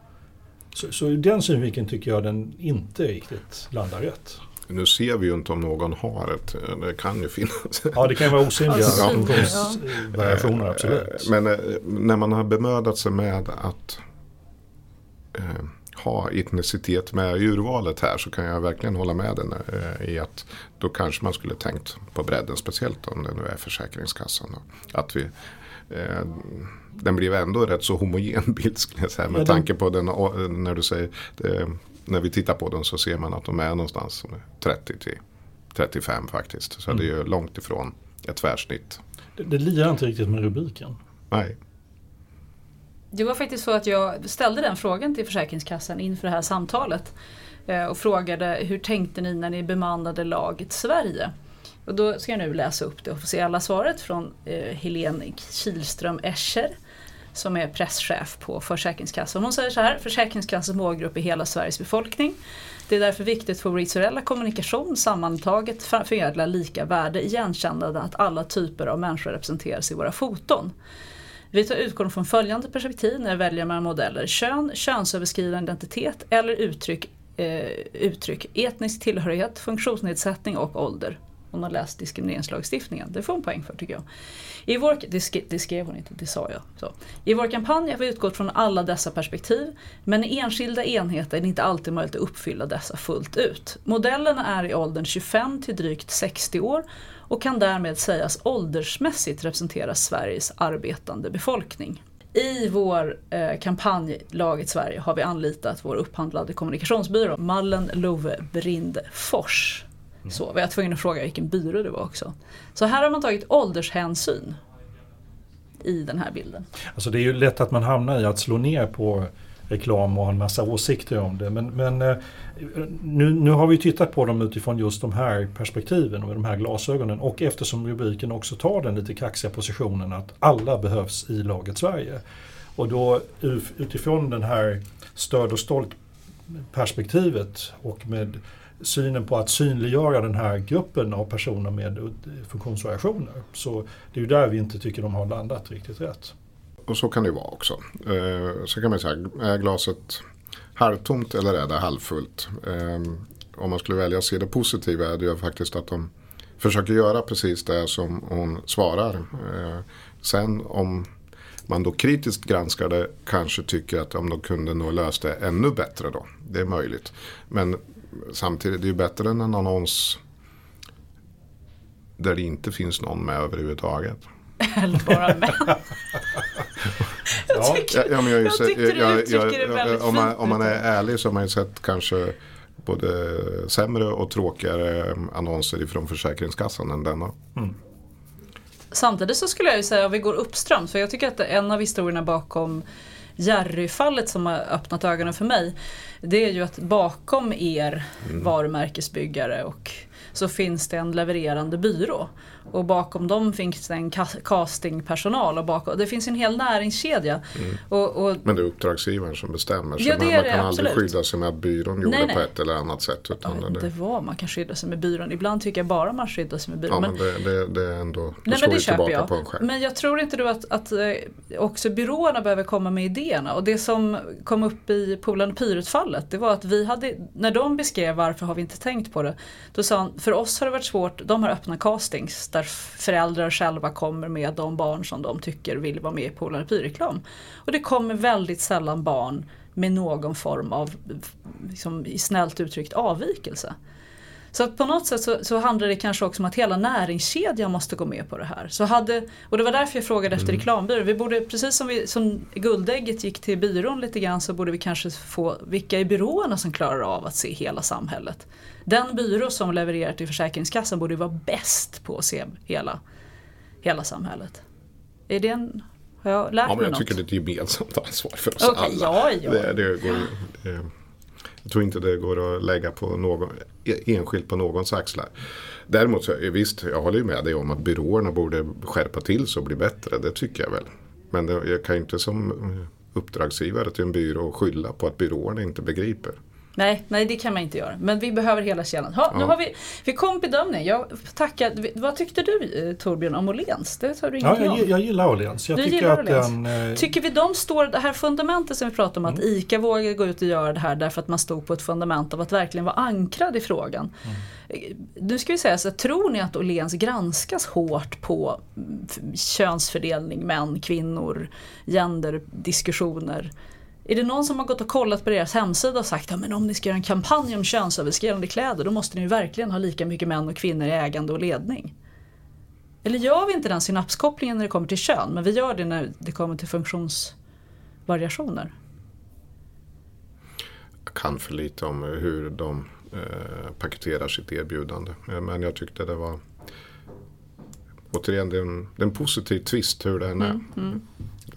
Så, så ur den synvinkeln tycker jag den inte riktigt landar rätt. Nu ser vi ju inte om någon har ett, det kan ju finnas. Ja det kan vara osynliga funktionsvariationer, ja. absolut. Men eh, när man har bemödat sig med att eh, ha etnicitet med i urvalet här så kan jag verkligen hålla med den eh, i att då kanske man skulle tänkt på bredden, speciellt om det nu är Försäkringskassan. Att vi, eh, den blev ändå rätt så homogen (laughs) bild skulle jag säga med ja, tanke på den, när du säger det, när vi tittar på den så ser man att de är någonstans 30 till 35 faktiskt. Så mm. det är ju långt ifrån ett tvärsnitt. Det, det lirar inte riktigt med rubriken. Nej. Det var faktiskt så att jag ställde den frågan till Försäkringskassan inför det här samtalet. Eh, och frågade hur tänkte ni när ni bemannade laget Sverige? Och då ska jag nu läsa upp det officiella svaret från eh, Helene Kihlström Escher som är presschef på Försäkringskassan. Hon säger så här, Försäkringskassans målgrupp är hela Sveriges befolkning. Det är därför viktigt för vår visuella kommunikation sammantaget förmedla lika värde, igenkännande att alla typer av människor representeras i våra foton. Vi tar utgång från följande perspektiv när vi väljer mellan modeller. Kön, könsöverskridande identitet eller uttryck, eh, uttryck etnisk tillhörighet, funktionsnedsättning och ålder. Hon har läst diskrimineringslagstiftningen. Det får hon poäng för tycker jag. I vår, det, skrev, det skrev hon inte, det sa jag. Så. I vår kampanj har vi utgått från alla dessa perspektiv men i enskilda enheter är det inte alltid möjligt att uppfylla dessa fullt ut. Modellerna är i åldern 25 till drygt 60 år och kan därmed sägas åldersmässigt representera Sveriges arbetande befolkning. I vår eh, kampanj Laget Sverige har vi anlitat vår upphandlade kommunikationsbyrå Mallen Love Brindfors så var jag tvungen att fråga vilken byrå det var också. Så här har man tagit åldershänsyn i den här bilden. Alltså det är ju lätt att man hamnar i att slå ner på reklam och ha en massa åsikter om det. Men, men eh, nu, nu har vi tittat på dem utifrån just de här perspektiven och de här glasögonen. Och eftersom rubriken också tar den lite kaxiga positionen att alla behövs i laget Sverige. Och då utifrån den här stöd och stolt perspektivet och med synen på att synliggöra den här gruppen av personer med funktionsvariationer. Så det är ju där vi inte tycker de har landat riktigt rätt. Och så kan det vara också. Eh, så kan man säga, är glaset halvtomt eller är det halvfullt? Eh, om man skulle välja att se det positiva är det ju faktiskt att de försöker göra precis det som hon svarar. Eh, sen om man då kritiskt granskar det kanske tycker att om de kunde nog löst det ännu bättre då. Det är möjligt. Men samtidigt, det är ju bättre än en annons där det inte finns någon med överhuvudtaget. (laughs) Eller bara män. (laughs) jag tycker, ja, men jag, jag, tyckte jag, jag, det väldigt om man, om man är ärlig så har man ju sett kanske både sämre och tråkigare annonser ifrån Försäkringskassan än denna. Mm. Samtidigt så skulle jag ju säga, om vi går uppströms, för jag tycker att en av historierna bakom Jerry-fallet som har öppnat ögonen för mig. Det är ju att bakom er mm. varumärkesbyggare och så finns det en levererande byrå. Och bakom dem finns det en castingpersonal och bakom, det finns en hel näringskedja. Mm. Och, och, Men det är uppdragsgivaren som bestämmer. Så Ja, det man, man det, kan aldrig absolut. skydda sig med att byrån gjorde Nej, nej. på ett eller annat sätt. Utan vet det, vad man kan skydda sig med byrån. Ibland tycker jag bara man skyddar sig med byrån. ja, men det, det, det är ändå, det Nej men slår det ju köper tillbaka jag. på en själv. Men jag tror inte du att, att eh, också byråerna behöver komma med idéerna. Och det som kom upp i Polan och Pyret-fallet det var att vi hade, när de beskrev varför har vi inte tänkt på det. Då sa han, för oss har det varit svårt, de har öppna castings där föräldrar själva kommer med de barn som de tycker vill vara med i Polan och Pyret-reklam. Och det kommer väldigt sällan barn med någon form av, liksom, snällt uttryckt, avvikelse. Så på något sätt så, så handlar det kanske också om att hela näringskedjan måste gå med på det här. Så hade, och det var därför jag frågade efter reklambyrån. Vi borde, precis som, vi, som guldägget gick till byrån lite grann så borde vi kanske få vilka är byråerna som klarar av att se hela samhället. Den byrå som levererar till Försäkringskassan borde vara bäst på att se hela, hela samhället. Är det en, har jag lärt Ja, men mig jag något? tycker det är ett gemensamt ansvar för oss Okej, alla. ja, ja. Det, det går, eh, jag tror inte det går att lägga på någon, enskilt på någons axlar. Däremot så, eh, visst, jag håller ju med dig om att byråerna borde skärpa till sig och bli bättre. Det tycker jag väl. Men det, jag kan ju inte som eh, uppdragsgivare till en byrå skylla på att byråerna inte begriper. Nej, nej det kan man inte göra. Men vi behöver hela kedjan. Ha, Nu Ja. har vi, vi kom bedömning. Jag tackar. Vad tyckte du eh, Torbjörn om Åhléns? Det sa du Ja, jag, om. jag gillar Åhléns. Jag Du tycker gillar att Åhléns. den... eh, Tycker vi de står, det här fundamentet som vi pratade om att Mm. ICA vågade gå ut och göra det här därför att man stod på ett fundament av att verkligen vara ankrad i frågan. Mm. Nu ska vi säga så tror ni att Åhléns granskas hårt på mm, könsfördelning, män, kvinnor, genderdiskussioner? Är det någon som har gått och kollat på deras hemsida och sagt att om ni ska göra en kampanj om könsöverskridande kläder då måste ni ju verkligen ha lika mycket män och kvinnor i ägande och ledning? Eller gör vi inte den synapskopplingen när det kommer till kön men vi gör det när det kommer till funktionsvariationer? Jag kan för lite om hur de eh, paketerar sitt erbjudande. Eh, Men jag tyckte det var Återigen, det är en, det är en positiv twist hur den är.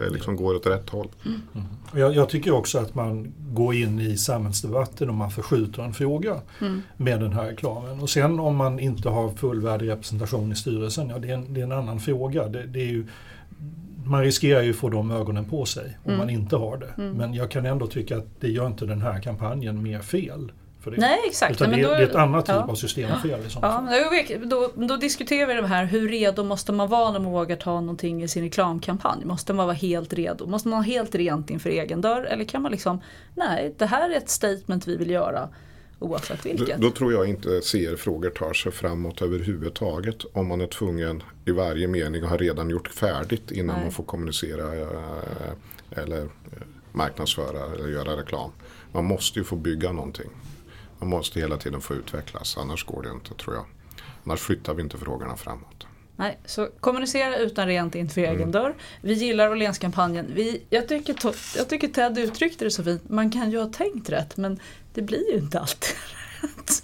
Det liksom går åt rätt håll. Och Jag, jag tycker också att man går in i samhällsdebatten och man förskjuter en fråga med den här reklamen. Och sen om man inte har fullvärdig representation i styrelsen, ja det är en, det är en annan fråga. Det, det är ju, man riskerar ju att få de ögonen på sig om man inte har det. Men jag kan ändå tycka att det gör inte den här kampanjen mer fel. För det. Nej exakt. Utan men det, då- det är ett annat typ ja. av systemfel i sånt Ja, men då, då, då diskuterar vi det här, hur redo måste man vara när man vågar ta någonting i sin reklamkampanj? Måste man vara helt redo? Måste man ha helt rent inför egen dörr? Eller kan man liksom, nej det här är ett statement vi vill göra oavsett Då, vilket. då tror jag inte CR-frågor tar sig framåt överhuvudtaget. Om man är tvungen i varje mening och har redan gjort färdigt innan Nej. man får kommunicera eh, eller eh, marknadsföra eller göra reklam. Man måste ju få bygga någonting. Man måste hela tiden få utvecklas, annars går det inte tror jag. Annars flyttar vi inte frågorna framåt. Nej, så kommunicera utan rent inför egen Mm. dörr. Vi gillar Åhlénskampanjen. Vi, jag, tycker, jag tycker Ted uttryckte det så fint. Man kan ju ha tänkt rätt men det blir ju inte alltid (laughs) rätt.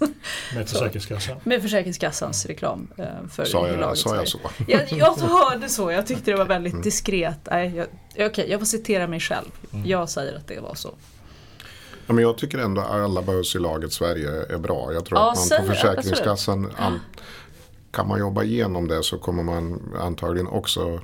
Med Försäkringskassan. Med Försäkringskassans reklam eh, för Sa jag, laget sa jag så? Jag, jag (laughs) hörde så, jag tyckte det var väldigt Mm. diskret. Nej, jag, okej, jag får citera mig själv. Jag säger att det var så. Ja, men jag tycker ändå att alla behövs i laget Sverige är bra. Jag tror Ja, att man på Försäkringskassan an, kan man jobba igenom det så kommer man antagligen också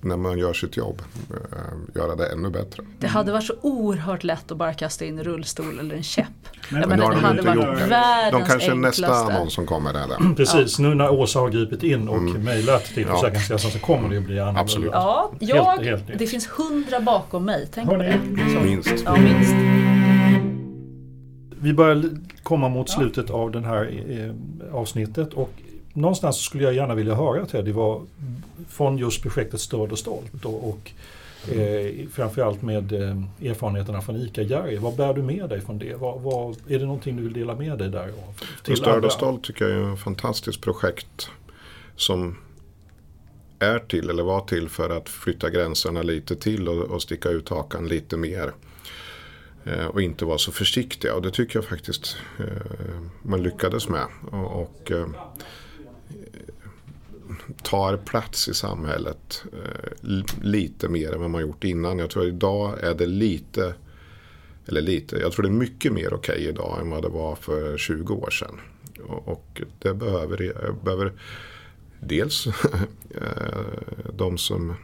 när man gör sitt jobb eh, göra det ännu bättre. Det hade varit så oerhört lätt att bara kasta in en rullstol eller en käpp. Men- Men nu det de hade inte varit gjort det. världens De kanske är enklaste. nästa annons som kommer där. Precis, nu när Åsa har gripit in och Mm. mejlat till Ja. Försäkringskassan så kommer det ju bli annorlunda. Absolut. Ja, Helt- jag, helt nytt. det finns hundra bakom mig. Tänk på det. Minst. Ja, minst. Vi börjar komma mot slutet av det här eh, avsnittet och någonstans skulle jag gärna vilja höra Teddy vad från just projektet Stöd och stolt och, och eh, framförallt med eh, erfarenheterna från ICA Jerry. Vad bär du med dig från det? Vad, vad, är det någonting du vill dela med dig där? Och andra? och stolt tycker jag är ett fantastiskt projekt som är till eller var till för att flytta gränserna lite till och, och sticka ut hakan lite mer. Eh, och inte vara så försiktiga och det tycker jag faktiskt eh, man lyckades med. Och, och eh, tar plats i samhället lite mer än vad man gjort innan. Jag tror att idag är det lite Eller lite, jag tror det är mycket mer okej okay idag än vad det var för 20 år sedan. Och, och det behöver, behöver dels (laughs) de som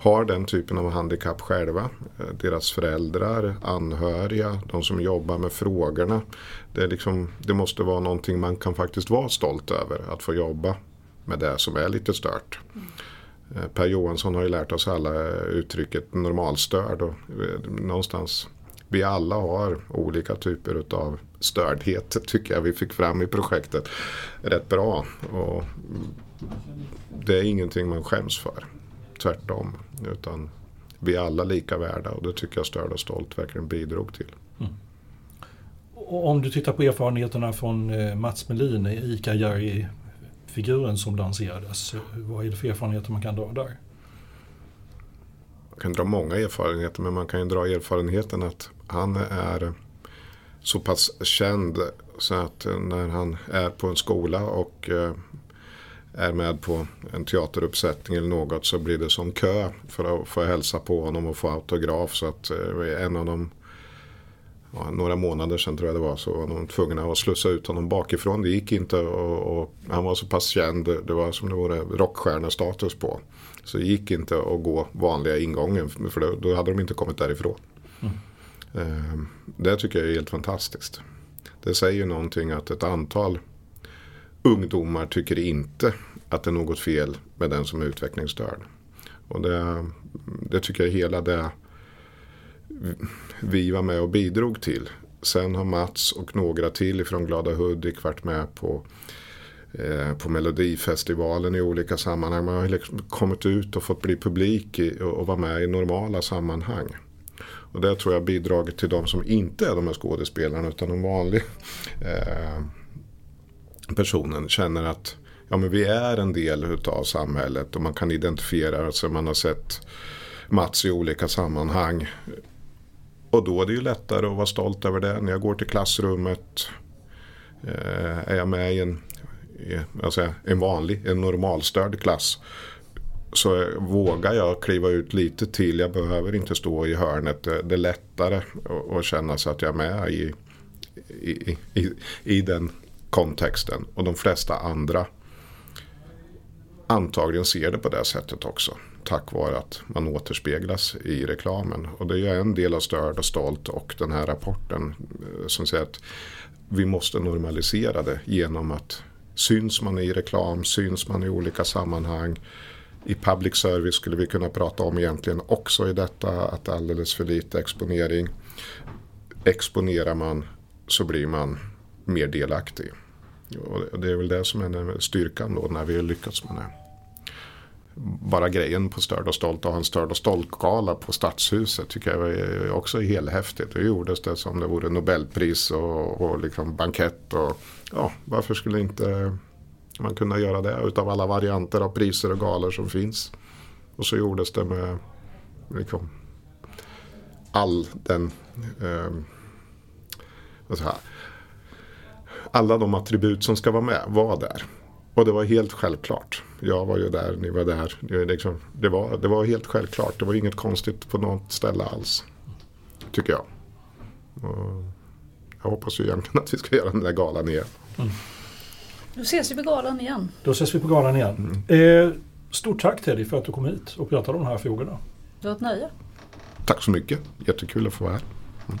har den typen av handikapp själva. Eh, deras föräldrar, anhöriga, de som jobbar med frågorna. Det, är liksom, det måste vara någonting man kan faktiskt vara stolt över. Att få jobba med det som är lite stört. Mm. Per Johansson har ju lärt oss alla eh, uttrycket normalstörd. Och någonstans, vi alla har olika typer av stördhet (laughs) tycker jag vi fick fram i projektet rätt bra. Och det är ingenting man skäms för. Tvärtom. Utan vi är alla lika värda och det tycker jag Störd och Stolt verkligen bidrog till. Mm. Om du tittar på erfarenheterna från eh, Mats Melin, ICA Jerry figuren som lanserades. Vad är det för erfarenheter man kan dra där? Man kan dra många erfarenheter men man kan ju dra erfarenheten att han är så pass känd så att när han är på en skola och eh, är med på en teateruppsättning eller något så blir det som kö för att få hälsa på honom och få autograf. Så att eh, en av de ja, några månader sedan tror jag det var så var de tvungna att slussa ut honom bakifrån. Det gick inte och, och han var så pass känd. Det var som det vore rockstjärnestatus på. Så det gick inte att gå vanliga ingången för då, då hade de inte kommit därifrån. Mm. Eh, det tycker jag är helt fantastiskt. Det säger någonting att ett antal ungdomar tycker inte att det är något fel med den som är utvecklingsstörd. Och det, det tycker jag hela det vi var med och bidrog till. Sen har Mats och några till från Glada Hudik varit med på, eh, på Melodifestivalen i olika sammanhang. Man har liksom kommit ut och fått bli publik i, och vara med i normala sammanhang. Och det tror jag bidragit till de som inte är de här skådespelarna utan de vanliga eh, personen känner att ja, men vi är en del utav samhället och man kan identifiera sig. Man har sett Mats i olika sammanhang. Och då är det ju lättare att vara stolt över det. När jag går till klassrummet eh, är jag med i en, i, alltså en vanlig, en normalstörd klass. Så vågar jag kliva ut lite till. Jag behöver inte stå i hörnet. Det är lättare att känna sig att jag är med i, i, i, i den kontexten. Och de flesta andra antagligen ser det på det sättet också tack vare att man återspeglas i reklamen. Och det är en del av Störd och Stolt och den här rapporten eh, som säger att vi måste normalisera det genom att syns man i reklam, syns man i olika sammanhang. I public service skulle vi kunna prata om egentligen också i detta att alldeles för lite exponering. Exponerar man så blir man mer delaktig. Och det är väl det som är styrkan då när vi har lyckats med det bara grejen på Störd och Stolt och ha en Störd och Stolt-gala på Stadshuset tycker jag också är helhäftigt. Det gjordes det som det vore Nobelpris och, och liksom bankett. Och, ja, varför skulle inte man kunna göra det utav alla varianter av priser och galor som finns. Och så gjordes det med liksom, all den eh, alla de attribut som ska vara med var där. Och det var helt självklart. Jag var ju där, ni var där. Det, liksom, var, det var helt självklart. Det var inget konstigt på något ställe alls. Tycker jag. Och jag hoppas ju egentligen att vi ska göra den där galan igen. Mm. Då ses vi på galan igen. Då ses vi på galan igen. Mm. Eh, stort tack Teddy för att du kom hit och pratade om de här frågorna. Det var ett nöje. Tack så mycket. Jättekul att få vara här. Mm.